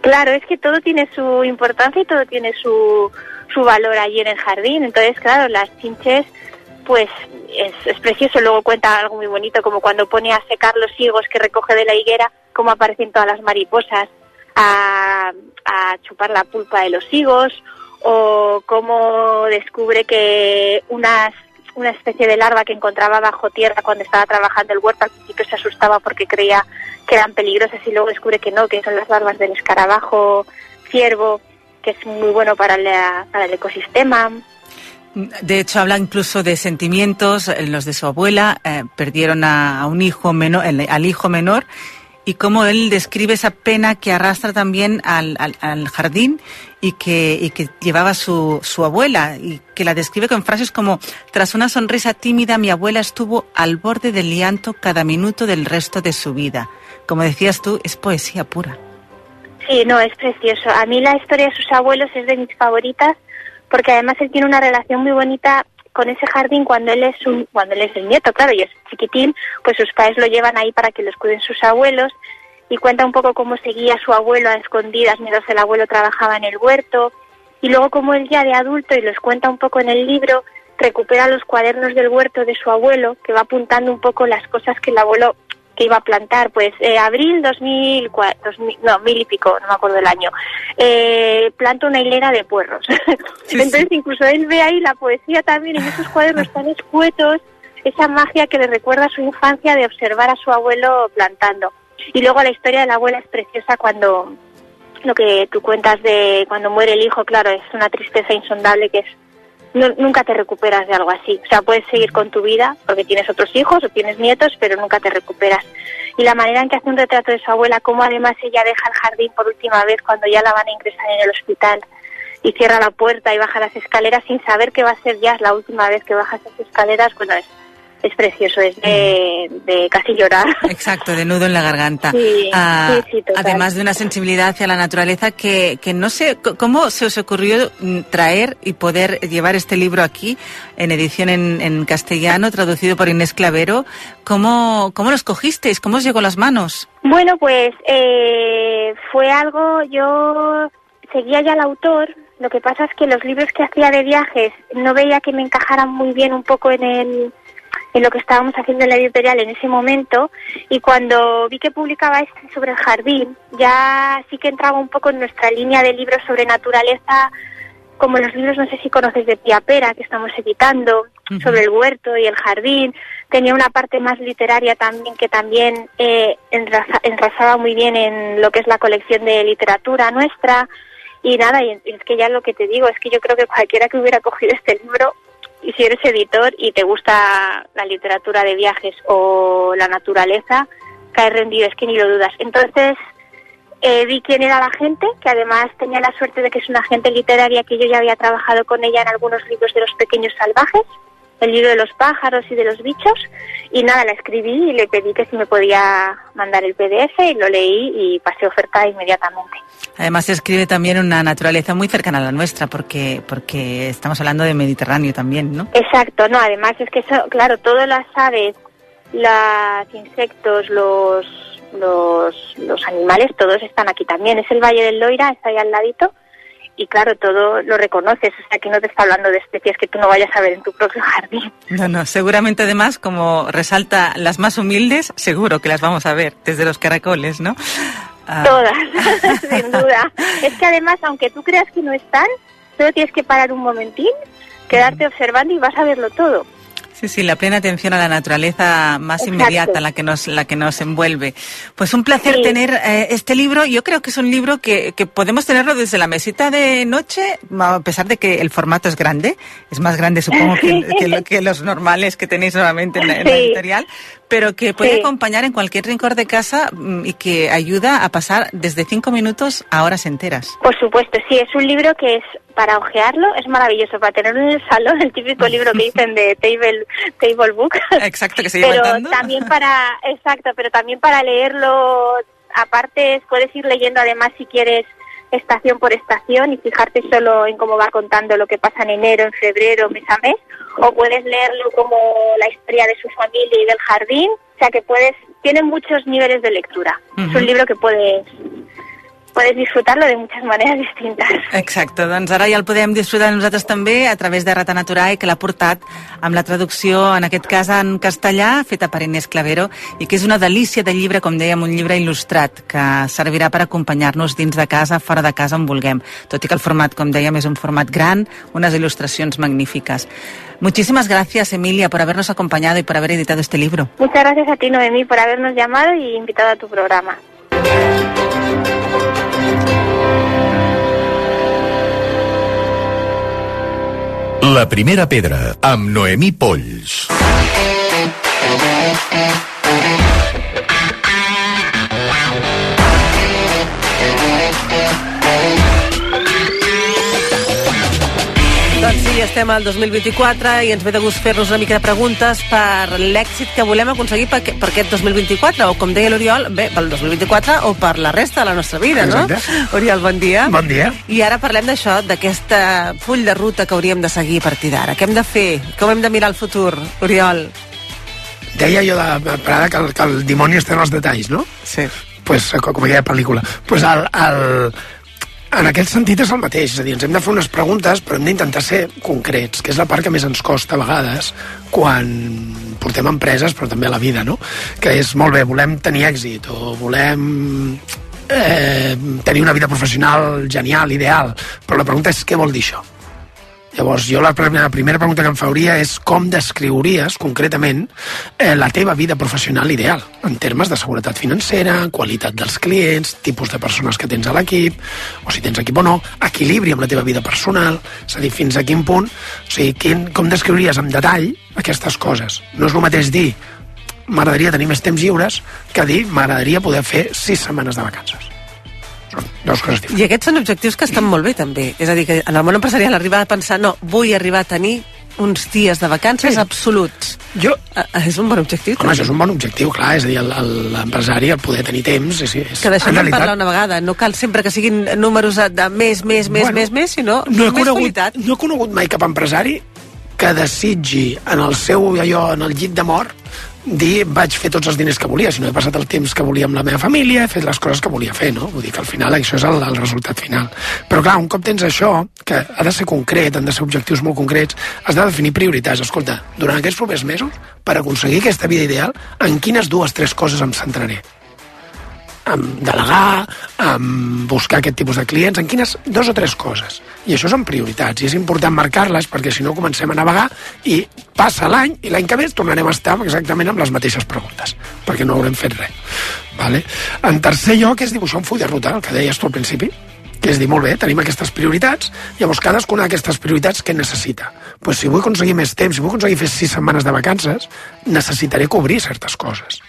Claro, es que todo tiene su importancia y todo tiene su, su valor allí en el jardín. Entonces, claro, las chinches, pues es, precioso. Luego cuenta algo muy bonito, como cuando pone a secar los higos que recoge de la higuera, cómo aparecen todas las mariposas a, a chupar la pulpa de los higos, o cómo descubre que unas una especie de larva que encontraba bajo tierra cuando estaba trabajando el huerto. Al principio se asustaba porque creía que eran peligrosas y luego descubre que no, que son las larvas del escarabajo ciervo, que es muy bueno para, la- para el ecosistema. De hecho, habla incluso de sentimientos. eh, Los de su abuela eh, perdieron a, un hijo menor, al hijo menor, y cómo él describe esa pena que arrastra también al, al- al jardín y que, y que llevaba su, su abuela, y que la describe con frases como: Tras una sonrisa tímida, mi abuela estuvo al borde del llanto cada minuto del resto de su vida. Como decías tú, es poesía pura. Sí, no, es precioso. A mí la historia de sus abuelos es de mis favoritas porque además él tiene una relación muy bonita con ese jardín cuando él es un, cuando él es el nieto, claro, y es chiquitín, pues sus padres lo llevan ahí para que los cuiden sus abuelos y cuenta un poco cómo seguía a su abuelo a escondidas mientras el abuelo trabajaba en el huerto. Y luego como él ya de adulto y los cuenta un poco en el libro recupera los cuadernos del huerto de su abuelo que va apuntando un poco las cosas que el abuelo que iba a plantar, pues eh, abril 2000, cua- 2000, no, mil y pico, no me acuerdo el año, eh, planta una hilera de puerros. Entonces incluso él ve ahí la poesía también en esos cuadernos tan escuetos, esa magia que le recuerda a su infancia de observar a su abuelo plantando. Y luego la historia de la abuela es preciosa cuando lo que tú cuentas de cuando muere el hijo, claro, es una tristeza insondable que es nunca te recuperas de algo así. O sea, puedes seguir con tu vida porque tienes otros hijos o tienes nietos, pero nunca te recuperas. Y la manera en que hace un retrato de su abuela, cómo además ella deja el jardín por última vez cuando ya la van a ingresar en el hospital y cierra la puerta y baja las escaleras sin saber que va a ser ya la última vez que baja esas escaleras, bueno, es, es precioso, es de, de casi llorar. Exacto, de nudo en la garganta. Sí, Ah, sí, sí, además de una sensibilidad hacia la naturaleza que, que no sé cómo se os ocurrió mm, traer y poder llevar este libro aquí en edición en, en castellano, traducido por Inés Clavero. ¿Cómo, ¿Cómo lo escogisteis? ¿Cómo os llegó a las manos? Bueno, pues eh, fue algo, yo seguía ya al autor, lo que pasa es que los libros que hacía de viajes no veía que me encajaran muy bien un poco en el en lo que estábamos haciendo en la editorial en ese momento y cuando vi que publicaba este sobre el jardín ya sí que entraba un poco en nuestra línea de libros sobre naturaleza como los libros, no sé si conoces de Pia Pera, que estamos editando, sobre el huerto y el jardín. Tenía una parte más literaria también que también eh, enraza- enrazaba muy bien en lo que es la colección de literatura nuestra. Y nada, y es que ya lo que te digo, es que yo creo que cualquiera que hubiera cogido este libro, y si eres editor y te gusta la literatura de viajes o la naturaleza, cae rendido, es que ni lo dudas. Entonces, eh, vi quién era la gente, que además tenía la suerte de que es una agente literaria que yo ya había trabajado con ella en algunos libros de los pequeños salvajes, el libro de los pájaros y de los bichos, y nada, la escribí y le pedí que si me podía mandar el PDF y lo leí y pasé oferta inmediatamente. Además se escribe también una naturaleza muy cercana a la nuestra, porque, porque estamos hablando de Mediterráneo también, ¿no? Exacto, no, además es que eso, claro, todas las aves, los insectos, los, los, los animales, todos están aquí también. Es el Valle del Loira, está ahí al ladito. Y claro, todo lo reconoces. O sea, aquí no te está hablando de especies que tú no vayas a ver en tu propio jardín. No, no, seguramente además, como resalta las más humildes, seguro que las vamos a ver desde los caracoles, ¿no? Ah, Todas, sin duda. Es que además, aunque tú creas que no están, solo tienes que parar un momentín, quedarte observando y vas a verlo todo. Sí, sí, la plena atención a la naturaleza más Exacto. inmediata, la que nos, la que nos envuelve. Pues un placer Sí. tener eh, este libro. Yo creo que es un libro que, que podemos tenerlo desde la mesita de noche, a pesar de que el formato es grande. Es más grande, supongo, que, que lo- que los normales que tenéis normalmente en la, en la editorial, pero que puede Sí. acompañar en cualquier rincón de casa mm, y que ayuda a pasar desde cinco minutos a horas enteras. Por supuesto, sí, es un libro que es para ojearlo, es maravilloso, para tenerlo en el salón, el típico libro que dicen de table, table book. Exacto, que se lleva pero también para, exacto, pero también para leerlo, aparte puedes ir leyendo además si quieres estación por estación y fijarte solo en cómo va contando lo que pasa en enero, en febrero, mes a mes, o puedes leerlo como la historia de su familia y del jardín, o sea que puedes, tiene muchos niveles de lectura. Es un libro que puedes, puedes disfrutarlo de muchas maneras distintas. Exacte, doncs ara ja el podem disfrutar nosaltres també a través de Rata Naturae, que l'ha portat amb la traducció, en aquest cas en castellà, feta per Inés Clavero, i que és una delícia de llibre, com dèiem, un llibre il·lustrat, que servirà per acompanyar-nos dins de casa, fora de casa, on vulguem. Tot i que el format, com dèiem, és un format gran, unes il·lustracions magnífiques. Muchísimas gracias, Emilia, por habernos acompañado y por haber editado este libro. Muchas gracias a ti, Noemí, por habernos llamado y invitado a tu programa. La primera pedra, amb Noemí Polls. Doncs sí, estem al 2024 i ens ve de gust fer-nos una mica de preguntes per l'èxit que volem aconseguir per, per aquest 2024, o com deia l'Oriol, bé, pel 2024 o per la resta de la nostra vida, Exacte. no? Oriol, bon dia. Bon dia. I ara parlem d'això, d'aquest full de ruta que hauríem de seguir a partir d'ara. Què hem de fer? Com hem de mirar el futur, Oriol? Deia jo de Prada que el, que el dimoni està en els detalls, no? Sí. Pues, com com aquella pel·lícula. Pues el, el, en aquest sentit és el mateix, és a dir, ens hem de fer unes preguntes, però hem d'intentar ser concrets, que és la part que més ens costa a vegades quan portem empreses, però també a la vida, no? Que és, molt bé, volem tenir èxit, o volem eh, tenir una vida professional genial, ideal, però la pregunta és què vol dir això? Llavors, jo la primera, la primera pregunta que em fauria és com descriuries concretament eh, la teva vida professional ideal en termes de seguretat financera, qualitat dels clients, tipus de persones que tens a l'equip, o si tens equip o no, equilibri amb la teva vida personal, és a dir, fins a quin punt, o sigui, quin, com descriuries amb detall aquestes coses. No és el mateix dir m'agradaria tenir més temps lliures que dir m'agradaria poder fer sis setmanes de vacances. Dues coses diferents. I aquests són objectius que estan molt bé, també. És a dir, que en el món empresarial arribar a pensar no, vull arribar a tenir uns dies de vacances Sí. absoluts. Jo, Eh, És un bon objectiu. Home, això és un bon objectiu, clar, és a dir, el- el- l'empresari, el poder tenir temps... És, és, Que en realitat, parlar una vegada. No cal sempre que siguin números de de més, més, més, Bueno, més, més, sinó no he, més conegut, qualitat. no he conegut mai cap empresari que desitgi en el seu allò, en el llit de mort dir vaig fer tots els diners que volia, sinó he passat el temps que volia amb la meva família, he fet les coses que volia fer, no? Vull dir que al final això és el, el resultat final. Però clar, un cop tens això, que ha de ser concret, han de ser objectius molt concrets, has de definir prioritats. Escolta, durant aquests propers mesos, per aconseguir aquesta vida ideal, en quines dues, tres coses em centraré? En delegar, en buscar aquest tipus de clients, en quines dos o tres coses. I això són prioritats, i és important marcar-les perquè si no comencem a navegar i passa l'any i l'any que ve tornarem a estar exactament amb les mateixes preguntes, perquè no haurem fet res. Vale? En tercer lloc és dibuixar un full de ruta, el que deies tu al principi, que és dir, molt bé, tenim aquestes prioritats, llavors cadascuna d'aquestes prioritats què necessita? Pues si vull aconseguir més temps, si vull aconseguir fer sis setmanes de vacances, necessitaré cobrir certes coses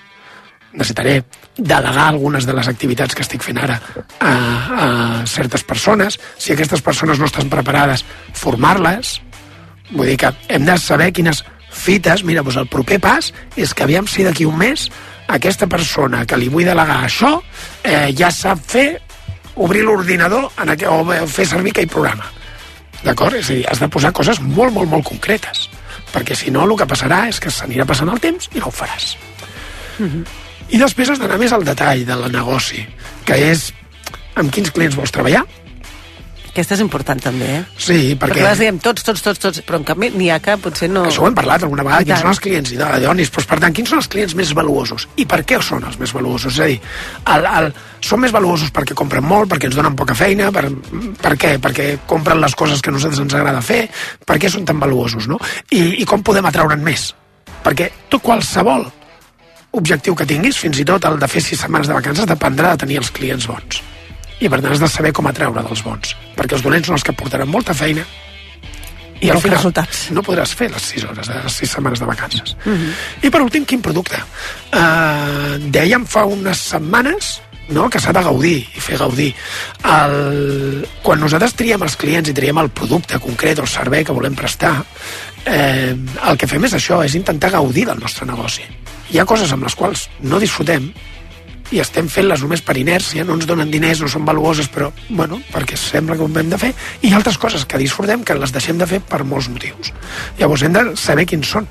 necessitaré delegar algunes de les activitats que estic fent ara a, a certes persones. Si aquestes persones no estan preparades, formar-les. Vull dir que hem de saber quines fites... Mira, doncs el proper pas és que aviam si d'aquí un mes aquesta persona que li vull delegar això eh, ja sap fer obrir l'ordinador o bé fer servir aquell programa. D'acord? És a dir, has de posar coses molt, molt, molt concretes. Perquè si no, el que passarà és que s'anirà passant el temps i no ho faràs. I després has d'anar més al detall del negoci, que és amb quins clients vols treballar, Aquesta és important també, eh? Sí, Perquè perquè... les diem tots, tots, tots, tots, però en canvi n'hi ha que potser no... Això ho hem parlat alguna vegada, I quins tant. són els clients idònics, doncs, per tant, quins són els clients més valuosos i per què són els més valuosos? És a dir, el, el, són més valuosos perquè compren molt, perquè ens donen poca feina, per, per què? Perquè compren les coses que a nosaltres ens agrada fer, per què són tan valuosos, no? I, i com podem atraure'n més? Perquè tu qualsevol objectiu que tinguis, fins i tot el de fer sis setmanes de vacances, dependrà de tenir els clients bons. I per tant has de saber com atraure dels bons, perquè els dolents són els que portaran molta feina i al final resultats. no podràs fer les 6 hores de les 6 setmanes de vacances. I per últim, quin producte? Uh, dèiem fa unes setmanes no? que s'ha de gaudir i fer gaudir. El... Quan nosaltres triem els clients i triem el producte concret o el servei que volem prestar, eh, el que fem és això, és intentar gaudir del nostre negoci. Hi ha coses amb les quals no disfrutem i estem fent-les només per inèrcia, no ens donen diners, no són valuoses, però, bueno, perquè sembla que ho hem de fer, i hi ha altres coses que disfrutem que les deixem de fer per molts motius. Llavors hem de saber quins són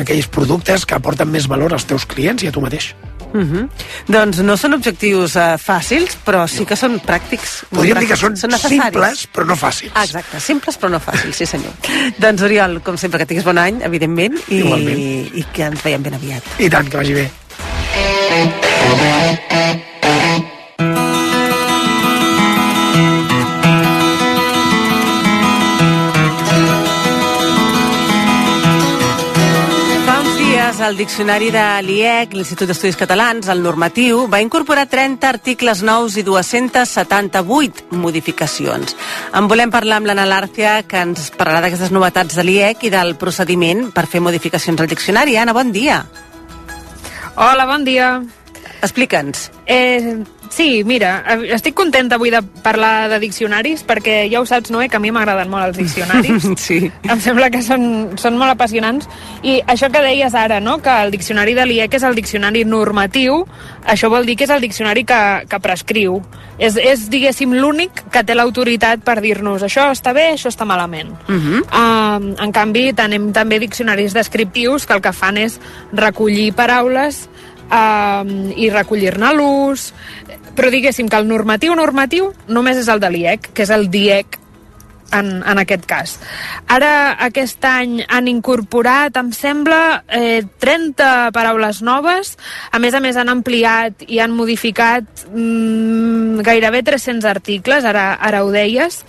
aquells productes que aporten més valor als teus clients i a tu mateix. Uh -huh. Doncs no són objectius uh, fàcils, però sí que són pràctics. Podríem dir que pràctics. són, són necessaris. simples, però no fàcils. Ah, exacte, simples però no fàcils, sí senyor. doncs Oriol, com sempre, que tinguis bon any, evidentment, i, Igualment. i que ens veiem ben aviat. I tant, que vagi bé. Dies el diccionari de l'IEC, l'Institut d'Estudis Catalans, el normatiu, va incorporar 30 articles nous i 278 modificacions. En volem parlar amb l'Anna Lárcia, que ens parlarà d'aquestes novetats de l'IEC i del procediment per fer modificacions al diccionari. Anna, bon dia. Hola, bon dia. Explica'ns. Eh, sí, mira, eh, estic contenta avui de parlar de diccionaris perquè ja ho saps, Noé, que a mi m'agraden molt els diccionaris. sí. Em sembla que són, són molt apassionants. I això que deies ara, no?, que el diccionari de l'IEC és el diccionari normatiu, això vol dir que és el diccionari que, que prescriu. És, és diguéssim, l'únic que té l'autoritat per dir-nos això està bé, això està malament. Uh -huh. Um, en canvi, tenim també diccionaris descriptius que el que fan és recollir paraules um, i recollir-ne l'ús, però diguéssim que el normatiu normatiu només és el de l'IEC, que és el DIEC en, en aquest cas. Ara, aquest any, han incorporat, em sembla, eh, 30 paraules noves. A més a més, han ampliat i han modificat mm, gairebé 300 articles, ara, ara ho deies.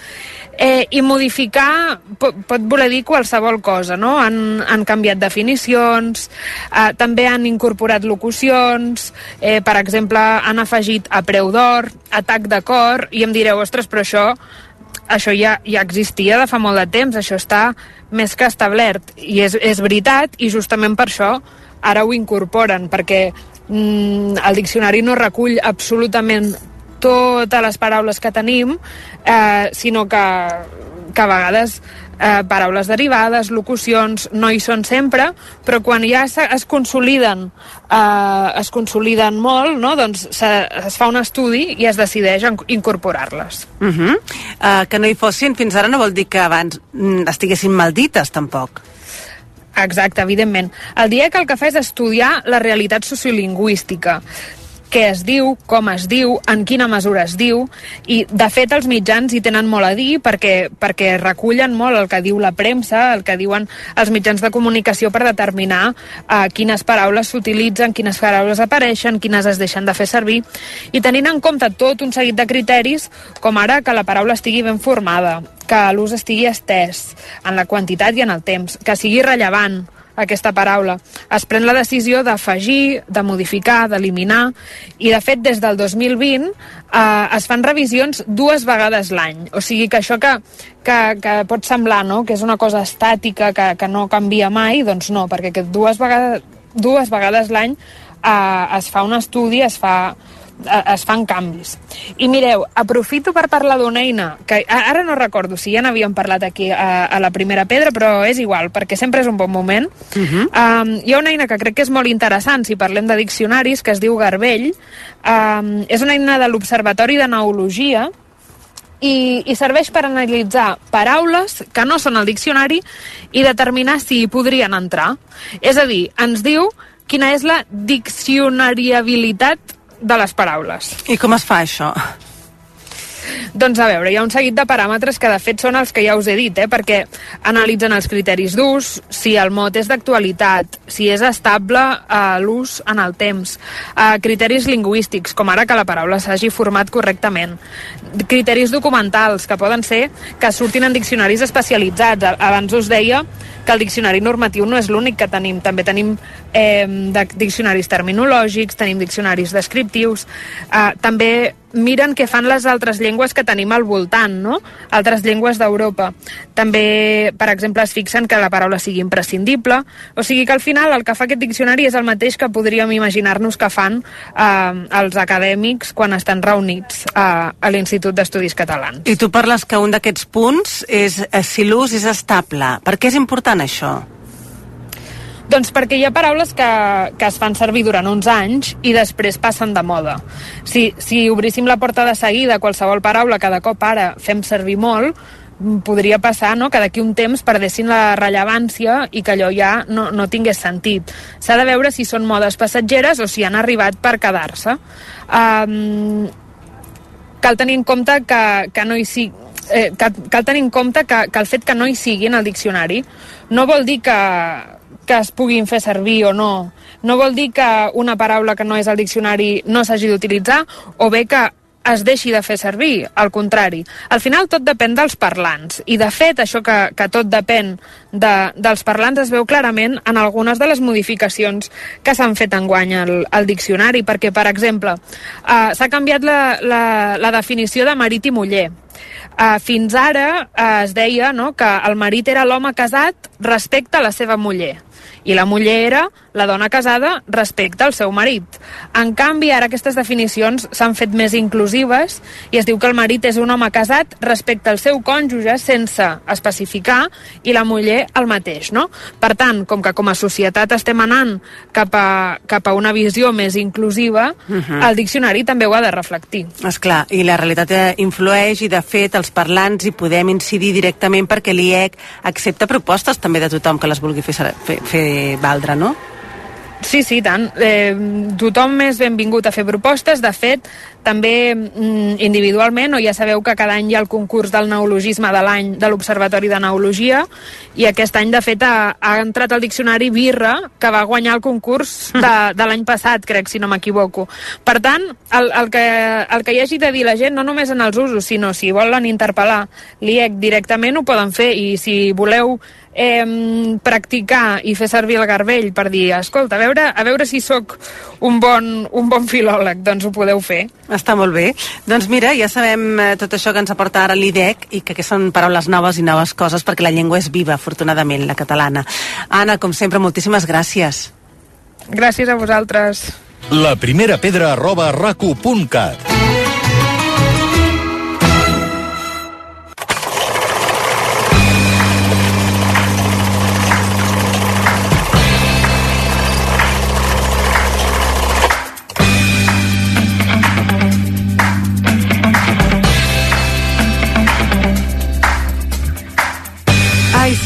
Eh, I modificar pot, pot voler dir qualsevol cosa, no? Han, han canviat definicions, eh, també han incorporat locucions, eh, per exemple, han afegit a preu d'or, atac de cor, i em direu, ostres, però això això ja, ja existia de fa molt de temps, això està més que establert. I és, és veritat, i justament per això ara ho incorporen, perquè mm, el diccionari no recull absolutament totes les paraules que tenim, eh, sinó que, que a vegades eh, paraules derivades, locucions, no hi són sempre, però quan ja se, es consoliden eh, es consoliden molt, no? doncs se, es fa un estudi i es decideix incorporar-les. Uh -huh. uh, que no hi fossin fins ara no vol dir que abans mm, estiguessin mal dites, tampoc. Exacte, evidentment. El DIEC el que fa és estudiar la realitat sociolingüística què es diu, com es diu, en quina mesura es diu, i de fet els mitjans hi tenen molt a dir perquè, perquè recullen molt el que diu la premsa, el que diuen els mitjans de comunicació per determinar eh, quines paraules s'utilitzen, quines paraules apareixen, quines es deixen de fer servir, i tenint en compte tot un seguit de criteris, com ara que la paraula estigui ben formada, que l'ús estigui estès en la quantitat i en el temps, que sigui rellevant, aquesta paraula. Es pren la decisió d'afegir, de modificar, d'eliminar, i de fet des del 2020 eh, es fan revisions dues vegades l'any. O sigui que això que, que, que pot semblar no? que és una cosa estàtica, que, que no canvia mai, doncs no, perquè dues vegades, dues vegades l'any eh, es fa un estudi, es fa es fan canvis. I mireu, aprofito per parlar d'una eina que ara no recordo si ja n'havíem parlat aquí a, a la primera pedra, però és igual, perquè sempre és un bon moment. Uh -huh. um, hi ha una eina que crec que és molt interessant si parlem de diccionaris, que es diu Garbell. Um, és una eina de l'Observatori de Neologia, i, i serveix per analitzar paraules que no són al diccionari i determinar si hi podrien entrar. És a dir, ens diu quina és la diccionariabilitat de les paraules. I com es fa això? Doncs a veure, hi ha un seguit de paràmetres que de fet són els que ja us he dit, eh? perquè analitzen els criteris d'ús, si el mot és d'actualitat, si és estable a eh, l'ús en el temps, eh, criteris lingüístics, com ara que la paraula s'hagi format correctament, criteris documentals, que poden ser que surtin en diccionaris especialitzats. Abans us deia que el diccionari normatiu no és l'únic que tenim, també tenim eh, diccionaris terminològics, tenim diccionaris descriptius, eh, també miren què fan les altres llengües que tenim al voltant, no? Altres llengües d'Europa. També, per exemple, es fixen que la paraula sigui imprescindible, o sigui que al final el que fa aquest diccionari és el mateix que podríem imaginar-nos que fan eh, els acadèmics quan estan reunits eh, a l'Institut d'Estudis Catalans. I tu parles que un d'aquests punts és eh, si l'ús és estable. Per què és important això? Doncs perquè hi ha paraules que, que es fan servir durant uns anys i després passen de moda. Si, si obríssim la porta de seguida qualsevol paraula que de cop ara fem servir molt, podria passar no? que d'aquí un temps perdessin la rellevància i que allò ja no, no tingués sentit. S'ha de veure si són modes passatgeres o si han arribat per quedar-se. Um, cal tenir en compte que, que no hi sigui eh, cal, cal tenir en compte que, que el fet que no hi sigui en el diccionari no vol dir que, que es puguin fer servir o no. No vol dir que una paraula que no és al diccionari no s'hagi d'utilitzar o bé que es deixi de fer servir, al contrari. Al final tot depèn dels parlants, i de fet això que, que tot depèn de, dels parlants es veu clarament en algunes de les modificacions que s'han fet enguany al, al diccionari, perquè, per exemple, eh, s'ha canviat la, la, la definició de marit i muller. Uh, fins ara uh, es deia no, que el marit era l'home casat respecte a la seva muller i la muller era la dona casada respecte al seu marit. En canvi, ara aquestes definicions s'han fet més inclusives i es diu que el marit és un home casat respecte al seu cònjuge sense especificar i la muller el mateix, no? Per tant, com que com a societat estem anant cap a, cap a una visió més inclusiva, uh Mhm. -huh. el diccionari també ho ha de reflectir. És clar, i la realitat eh, influeix i de fet els parlants hi podem incidir directament perquè l'IEC accepta propostes també de tothom que les vulgui fer, fer, fer valdre, no? Sí, sí, tant. Eh, tothom és benvingut a fer propostes. De fet, també mm, individualment, o ja sabeu que cada any hi ha el concurs del neologisme de l'any de l'Observatori de Neologia, i aquest any, de fet, ha, ha entrat al diccionari Birra, que va guanyar el concurs de, de l'any passat, crec, si no m'equivoco. Per tant, el, el, que, el que hi hagi de dir la gent, no només en els usos, sinó si volen interpel·lar l'IEC directament, ho poden fer, i si voleu eh, practicar i fer servir el garbell per dir, escolta, a veure, a veure si sóc un bon, un bon filòleg, doncs ho podeu fer. Està molt bé. Doncs mira, ja sabem eh, tot això que ens aporta ara l'IDEC i que, que són paraules noves i noves coses perquè la llengua és viva, afortunadament, la catalana. Anna, com sempre, moltíssimes gràcies. Gràcies a vosaltres. La primera pedra arroba racu.cat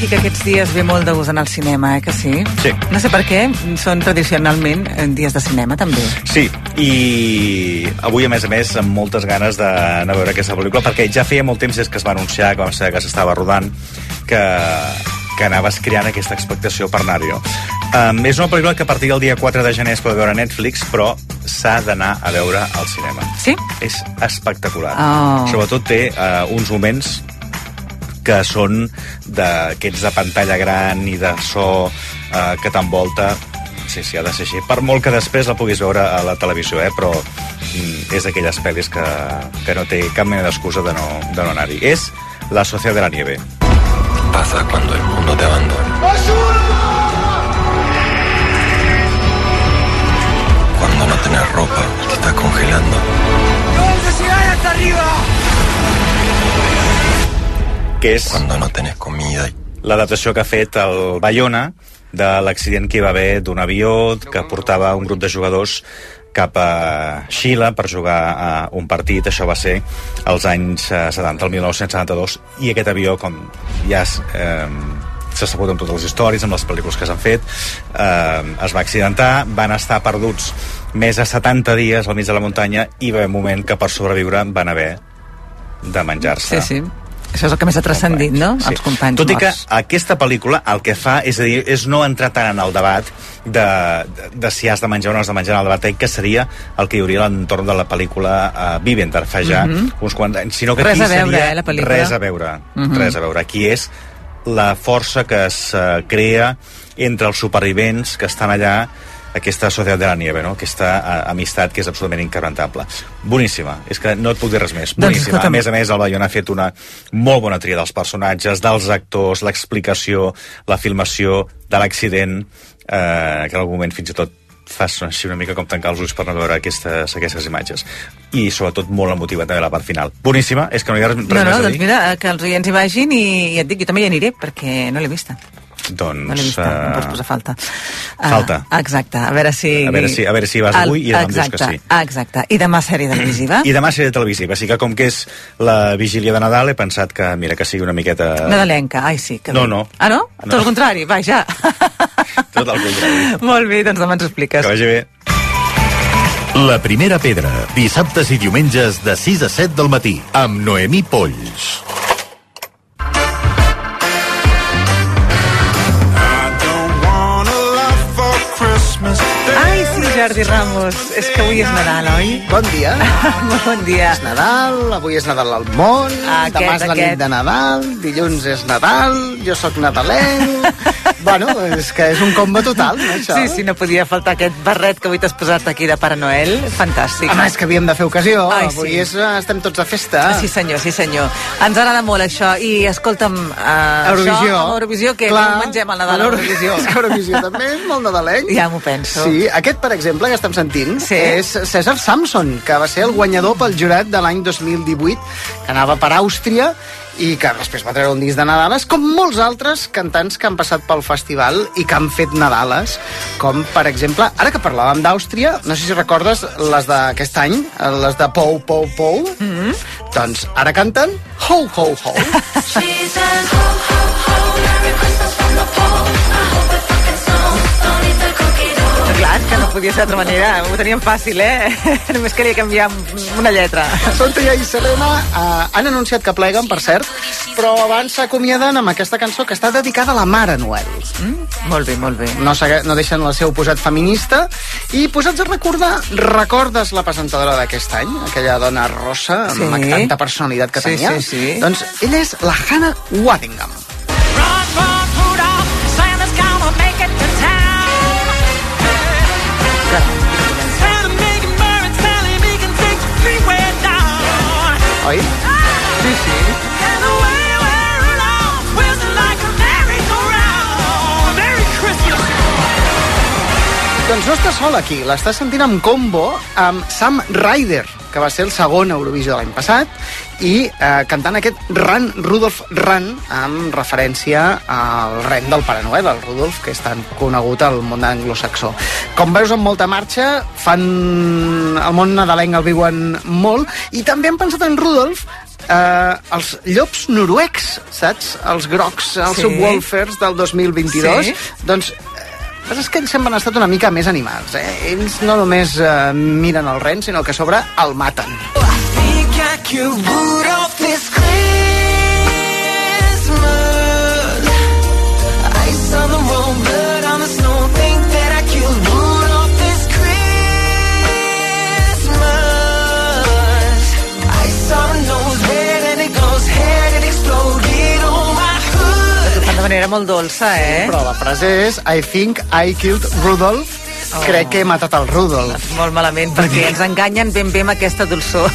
sí que aquests dies ve molt de gust anar al cinema, eh, que sí? Sí. No sé per què, són tradicionalment eh, dies de cinema, també. Sí, i avui, a més a més, amb moltes ganes d'anar a veure aquesta pel·lícula, perquè ja feia molt temps des que es va anunciar, que vam saber que s'estava rodant, que, que anaves creant aquesta expectació per anar-hi. Um, és una pel·lícula que a partir del dia 4 de gener es pot veure a Netflix, però s'ha d'anar a veure al cinema. Sí? És espectacular. Oh. Sobretot té uh, uns moments que són d'aquests de pantalla gran i de so eh, que t'envolta sí, sí, ha de ser així. Per molt que després la puguis veure a la televisió, eh? però mm, és d'aquelles pel·lis que, que no té cap mena d'excusa de no, de no anar-hi. És La Sociedad de la Nieve. Pasa cuando el mundo te abandona. Cuando no tenés ropa y te estás congelando. Que és Cuando no tenés comida y l'adaptació que ha fet el Bayona de l'accident que hi va haver d'un avió que portava un grup de jugadors cap a Xile per jugar a un partit, això va ser als anys eh, 70, el 1972, i aquest avió, com ja es, eh, s'ha sabut amb totes les històries, amb les pel·lícules que s'han fet, eh, es va accidentar, van estar perduts més de 70 dies al mig de la muntanya i va haver un moment que per sobreviure van haver de menjar-se. Sí, sí. Això és el que més ha transcendit, no? Sí. Els companys Tot i que morts. aquesta pel·lícula el que fa és, a dir, és no entrar tant en el debat de, de, de si has de menjar o no has de menjar en el debat que seria el que hi hauria a l'entorn de la pel·lícula uh, Viventer fa ja Mhm. uns quants anys, sinó que Res aquí a veure, seria eh, la pel·lícula. res a veure, Mhm. res a veure. Aquí és la força que es uh, crea entre els supervivents que estan allà aquesta Societat de la Nieve, no? aquesta amistat que és absolutament inquebrantable. Boníssima, és que no et puc dir res més. Doncs, Boníssima. escolta'm. a més a més, el Bayona ha fet una molt bona tria dels personatges, dels actors, l'explicació, la filmació de l'accident, eh, que en algun moment fins i tot fas així una mica com tancar els ulls per no veure aquestes, aquestes imatges. I sobretot molt emotiva també la part final. Boníssima, és que no hi ha res, res No, no, més a doncs dir. mira, que els oients hi vagin i, i et dic, jo també hi aniré, perquè no l'he vista. Doncs, No l'he vista, em pots eh, posar falta. Falta. Ah, exacte, a veure si... A veure si- a veure si vas avui i demà em dius que exacte, sí. Exacte, i demà sèrie televisiva? I demà seré televisiva, així que com que és la vigília de Nadal he pensat que, mira, que sigui una miqueta... Nadalenca, ai sí. Que No, bé. no. Ah, no? No. Tot el contrari, vaja. Tot el contrari. Molt bé, doncs demà ens ho expliques. Que vagi bé. La primera pedra, dissabtes i diumenges de 6 a 7 del matí, amb Noemí Polls. Jordi Ramos, és que avui és Nadal, oi? Bon dia. Molt bon dia. És Nadal, avui és Nadal al món, Aquest, demà és la aquest. nit de Nadal, dilluns és Nadal, jo sóc nadalenc... bueno, és que és un combo total, no, això? Sí, sí, no podia faltar aquest barret que avui t'has posat aquí de Pare Noel. Fantàstic. Home, és que havíem de fer ocasió, Ai, avui sí. és, eh, estem tots a festa. Sí, senyor, sí, senyor. Ens agrada molt això. I escolta'm, uh, Eurovisió. això, Eurovisió, que Clar, no mengem al Nadal a Eurovisió. És que Eurovisió també és molt nadalenc. Ja m'ho penso. Sí, aquest, per exemple, que estem sentint, Sí. és César Samson, que va ser el guanyador pel jurat de l'any 2018, que anava per Àustria, i que després va treure un disc de Nadales, com molts altres cantants que han passat pel festival i que han fet Nadales, com, per exemple, ara que parlàvem d'Àustria, no sé si recordes les d'aquest any, les de Pou, Pou, Pou, mm. -hmm. doncs ara canten Ho, Ho, Ho. Clar, que no podia ser d'altra manera. Ho teníem fàcil, eh? Només calia canviar una lletra. Tonteia i Selena eh, han anunciat que pleguen, per cert, però abans s'acomiaden amb aquesta cançó que està dedicada a la Mare Noel. Mm? Molt bé, molt bé. No, no deixen el seu posat feminista i posats a recordar, recordes la presentadora d'aquest any, aquella dona rossa amb Sí. tanta personalitat que Sí, tenia? sí, sí. Doncs ella és la Hannah Waddingham. Oi? Sí, sí. Doncs no està sola aquí, l'està sentint en combo amb Sam Ryder, que va ser el segon Eurovisió de l'any passat, i eh, cantant aquest Run, Rudolf Run, amb referència al ren del Pare Noel, el Rudolf, que és tan conegut al món anglosaxó. Com veus, amb molta marxa, fan... el món nadalenc el viuen molt, i també han pensat en Rudolf eh, els llops noruecs, saps? Els grocs, els Sí. subwoofers del 2022. Sí. Doncs passa és que ells sempre han estat una mica més animals. Eh? Ells no només eh, miren el ren, sinó que a sobre el maten. Ho fan de manera molt dolça, eh? Però la frase és I think I killed Rudolph. Oh. Crec que he matat el Rudolf. Molt malament, perquè ens enganyen ben bé amb aquesta dolçor.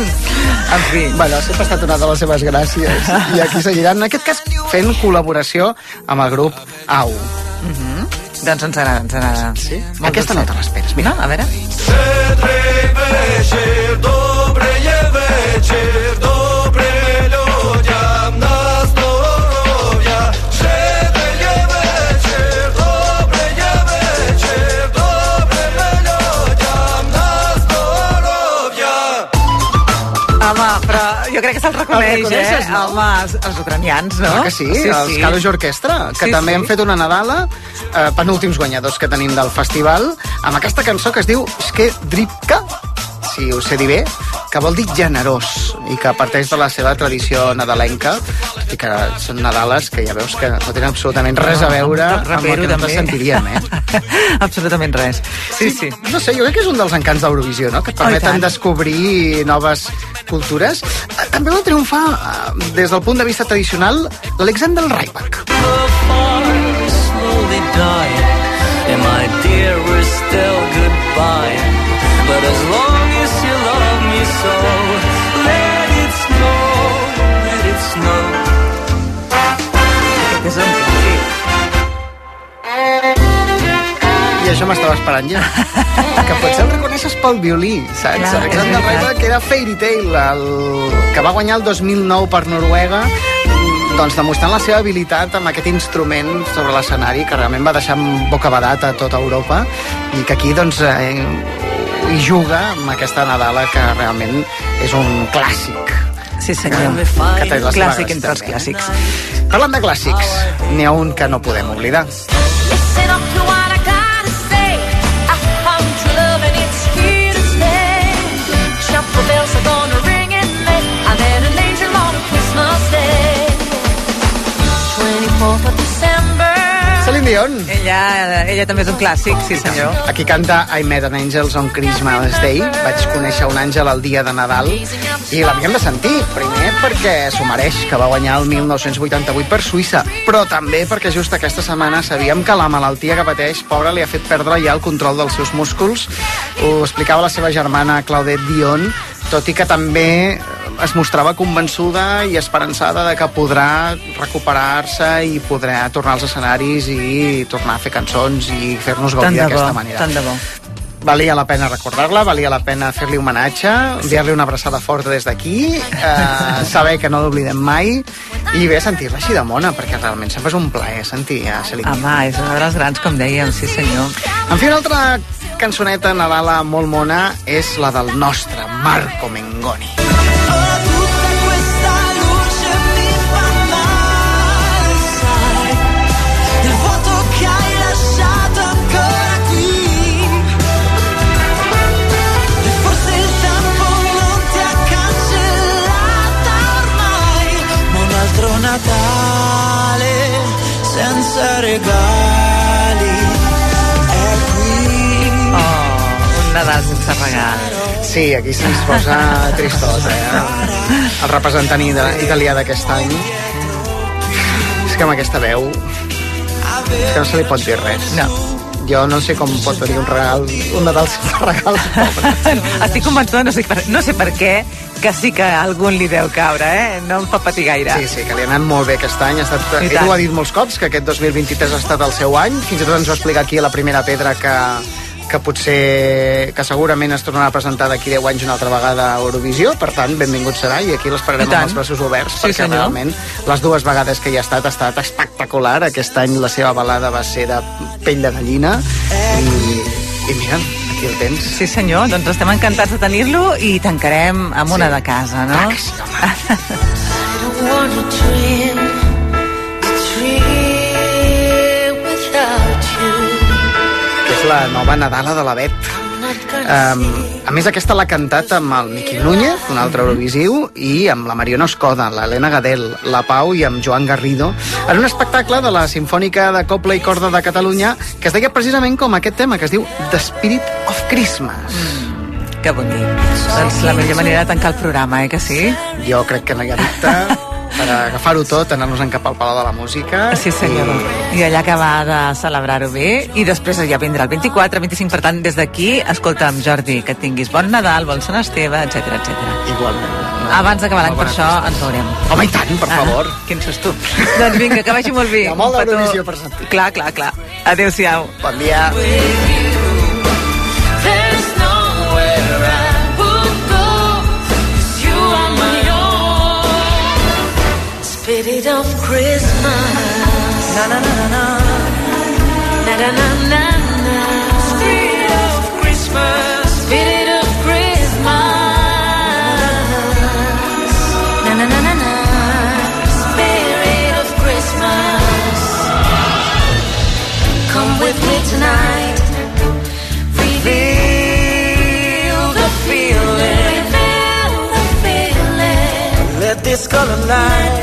en fi. Bueno, sempre ha estat una de les seves gràcies. I aquí seguiran, en aquest cas, fent col·laboració amb el grup AU. Mm -hmm. Doncs ens agrada, ens agrada. Sí? Aquesta no te l'esperes, mira. No? A veure. Home, crec que se'l reconeix, El eh? no? Home, els, els ucranians, no? Clar que sí, sí els Kalush Orquestra, que Sí, també sí. han fet una Nadala, eh, penúltims guanyadors que tenim del festival, amb aquesta cançó que es diu Ske Dripka, si ho sé dir bé, que vol dir generós i que parteix de la seva tradició nadalenca, tot i que són Nadales que ja veus que no tenen absolutament res a veure amb el que nosaltres també. sentiríem, eh? Absolutament res. Sí, sí. No sé, jo crec que és un dels encants d'Eurovisió, no? Que et Oh, permeten tant. descobrir noves cultures. Eh, També va triomfar, eh, des del punt de vista tradicional, l'Alexander Rybak. And my dear, we're still goodbye. But as long as you love me so, let it snow, let it snow. Aquest és. I això m'estava esperant ja. que potser el reconeixes pel violí, saps? Clar, Alexander veritat. Rybak era Fairy Tail, el... que va guanyar el 2009 per Noruega, doncs demostrant la seva habilitat amb aquest instrument sobre l'escenari que realment va deixar bocabadat a tota Europa i que aquí doncs eh, hi juga amb aquesta Nadala que realment és un clàssic. Sí, senyor. Que té les Clàssic entre els clàssics. Parlant de clàssics, n'hi ha un que no podem oblidar. I. I. I. 24th of December. Dion. Ella, ella també és un clàssic, sí senyor. Aquí canta I Met an Angels on Christmas Day. Vaig conèixer un àngel el dia de Nadal i l'havíem de sentir. Primer perquè s'ho mereix, que va guanyar el 1988 per Suïssa, però també perquè just aquesta setmana sabíem que la malaltia que pateix, pobra, li ha fet perdre ja el control dels seus músculs. Ho explicava la seva germana Claudette Dion, tot i que també es mostrava convençuda i esperançada de que podrà recuperar-se i podrà tornar als escenaris i tornar a fer cançons i fer-nos gaudir d'aquesta manera. tant de bo. Valia la pena recordar-la, valia la pena fer-li homenatge, enviar-li una abraçada forta des d'aquí, eh, saber que no l'oblidem mai i bé sentir-la així de mona, perquè realment sempre és un plaer sentir a Celine. Home, és una de les grans, com dèiem, sí senyor. En fi, una altra cançoneta Nadala molt mona és la del nostre Marco Mengoni. Regali è qui. Oh, un Nadal sense regal. Sí, aquí se'ns posa tristós, eh? El representant italià d'aquest any. És que amb aquesta veu... És que no se li pot dir res. No. Jo no sé com pot tenir un regal, un Nadal sense regal. Estic convençuda, no sé, per, no sé per què, que sí que a algun li deu caure, eh? No em fa patir gaire. Sí, sí, que li ha anat molt bé aquest any. Ha estat, I ell tant. ho ha dit molts cops, que aquest 2023 ha estat el seu any. Fins i tot ens va explicar aquí a la primera pedra que, que potser, que segurament es tornarà a presentar d'aquí 10 anys una altra vegada a Eurovisió, per tant, benvingut serà i aquí l'esperarem amb els braços oberts, Sí, perquè senyor. realment les dues vegades que hi ha estat ha estat espectacular. Aquest any la seva balada va ser de pell de gallina i, i mira, aquí el tens. Sí, senyor, doncs estem encantats de tenir-lo i tancarem amb una de casa, no? I don't want to dream a dream without you. que és la nova Nadala de la Bet. Um, a més, aquesta l'ha cantat amb el Miqui Núñez, un altre Eurovisiu, i amb la Mariona Escoda, l'Helena Gadel, la Pau i amb Joan Garrido, en un espectacle de la Sinfònica de Copla i Corda de Catalunya que es deia precisament com aquest tema, que es diu The Spirit of Christmas. Que bonic. Doncs la millor manera de tancar el programa, eh, que sí? Jo crec que no hi ha dubte per agafar-ho tot, anar-nos-en cap al Palau de la Música. Sí, senyor. I allà acabar de celebrar-ho bé. I després ja vindrà el 24, 25. Per tant, des d'aquí, escolta'm, Jordi, que tinguis bon Nadal, bon Sant Esteve, etc etc. Igualment. Abans d'acabar l'any, per això, bona ens veurem. Home, i tant, per favor. Ah, quin sos tu. doncs vinga, que vagi molt bé. Hi ha molt d'Eurovisió per sentir. Clar, clar, clar. Adéu-siau. Bon dia. Spirit of Christmas. Na na na na na. Na na na na na. Spirit of Christmas. Spirit of Christmas. Na na na na na. Spirit of Christmas. Come with me tonight. Reveal the feeling. Reveal discolor lights light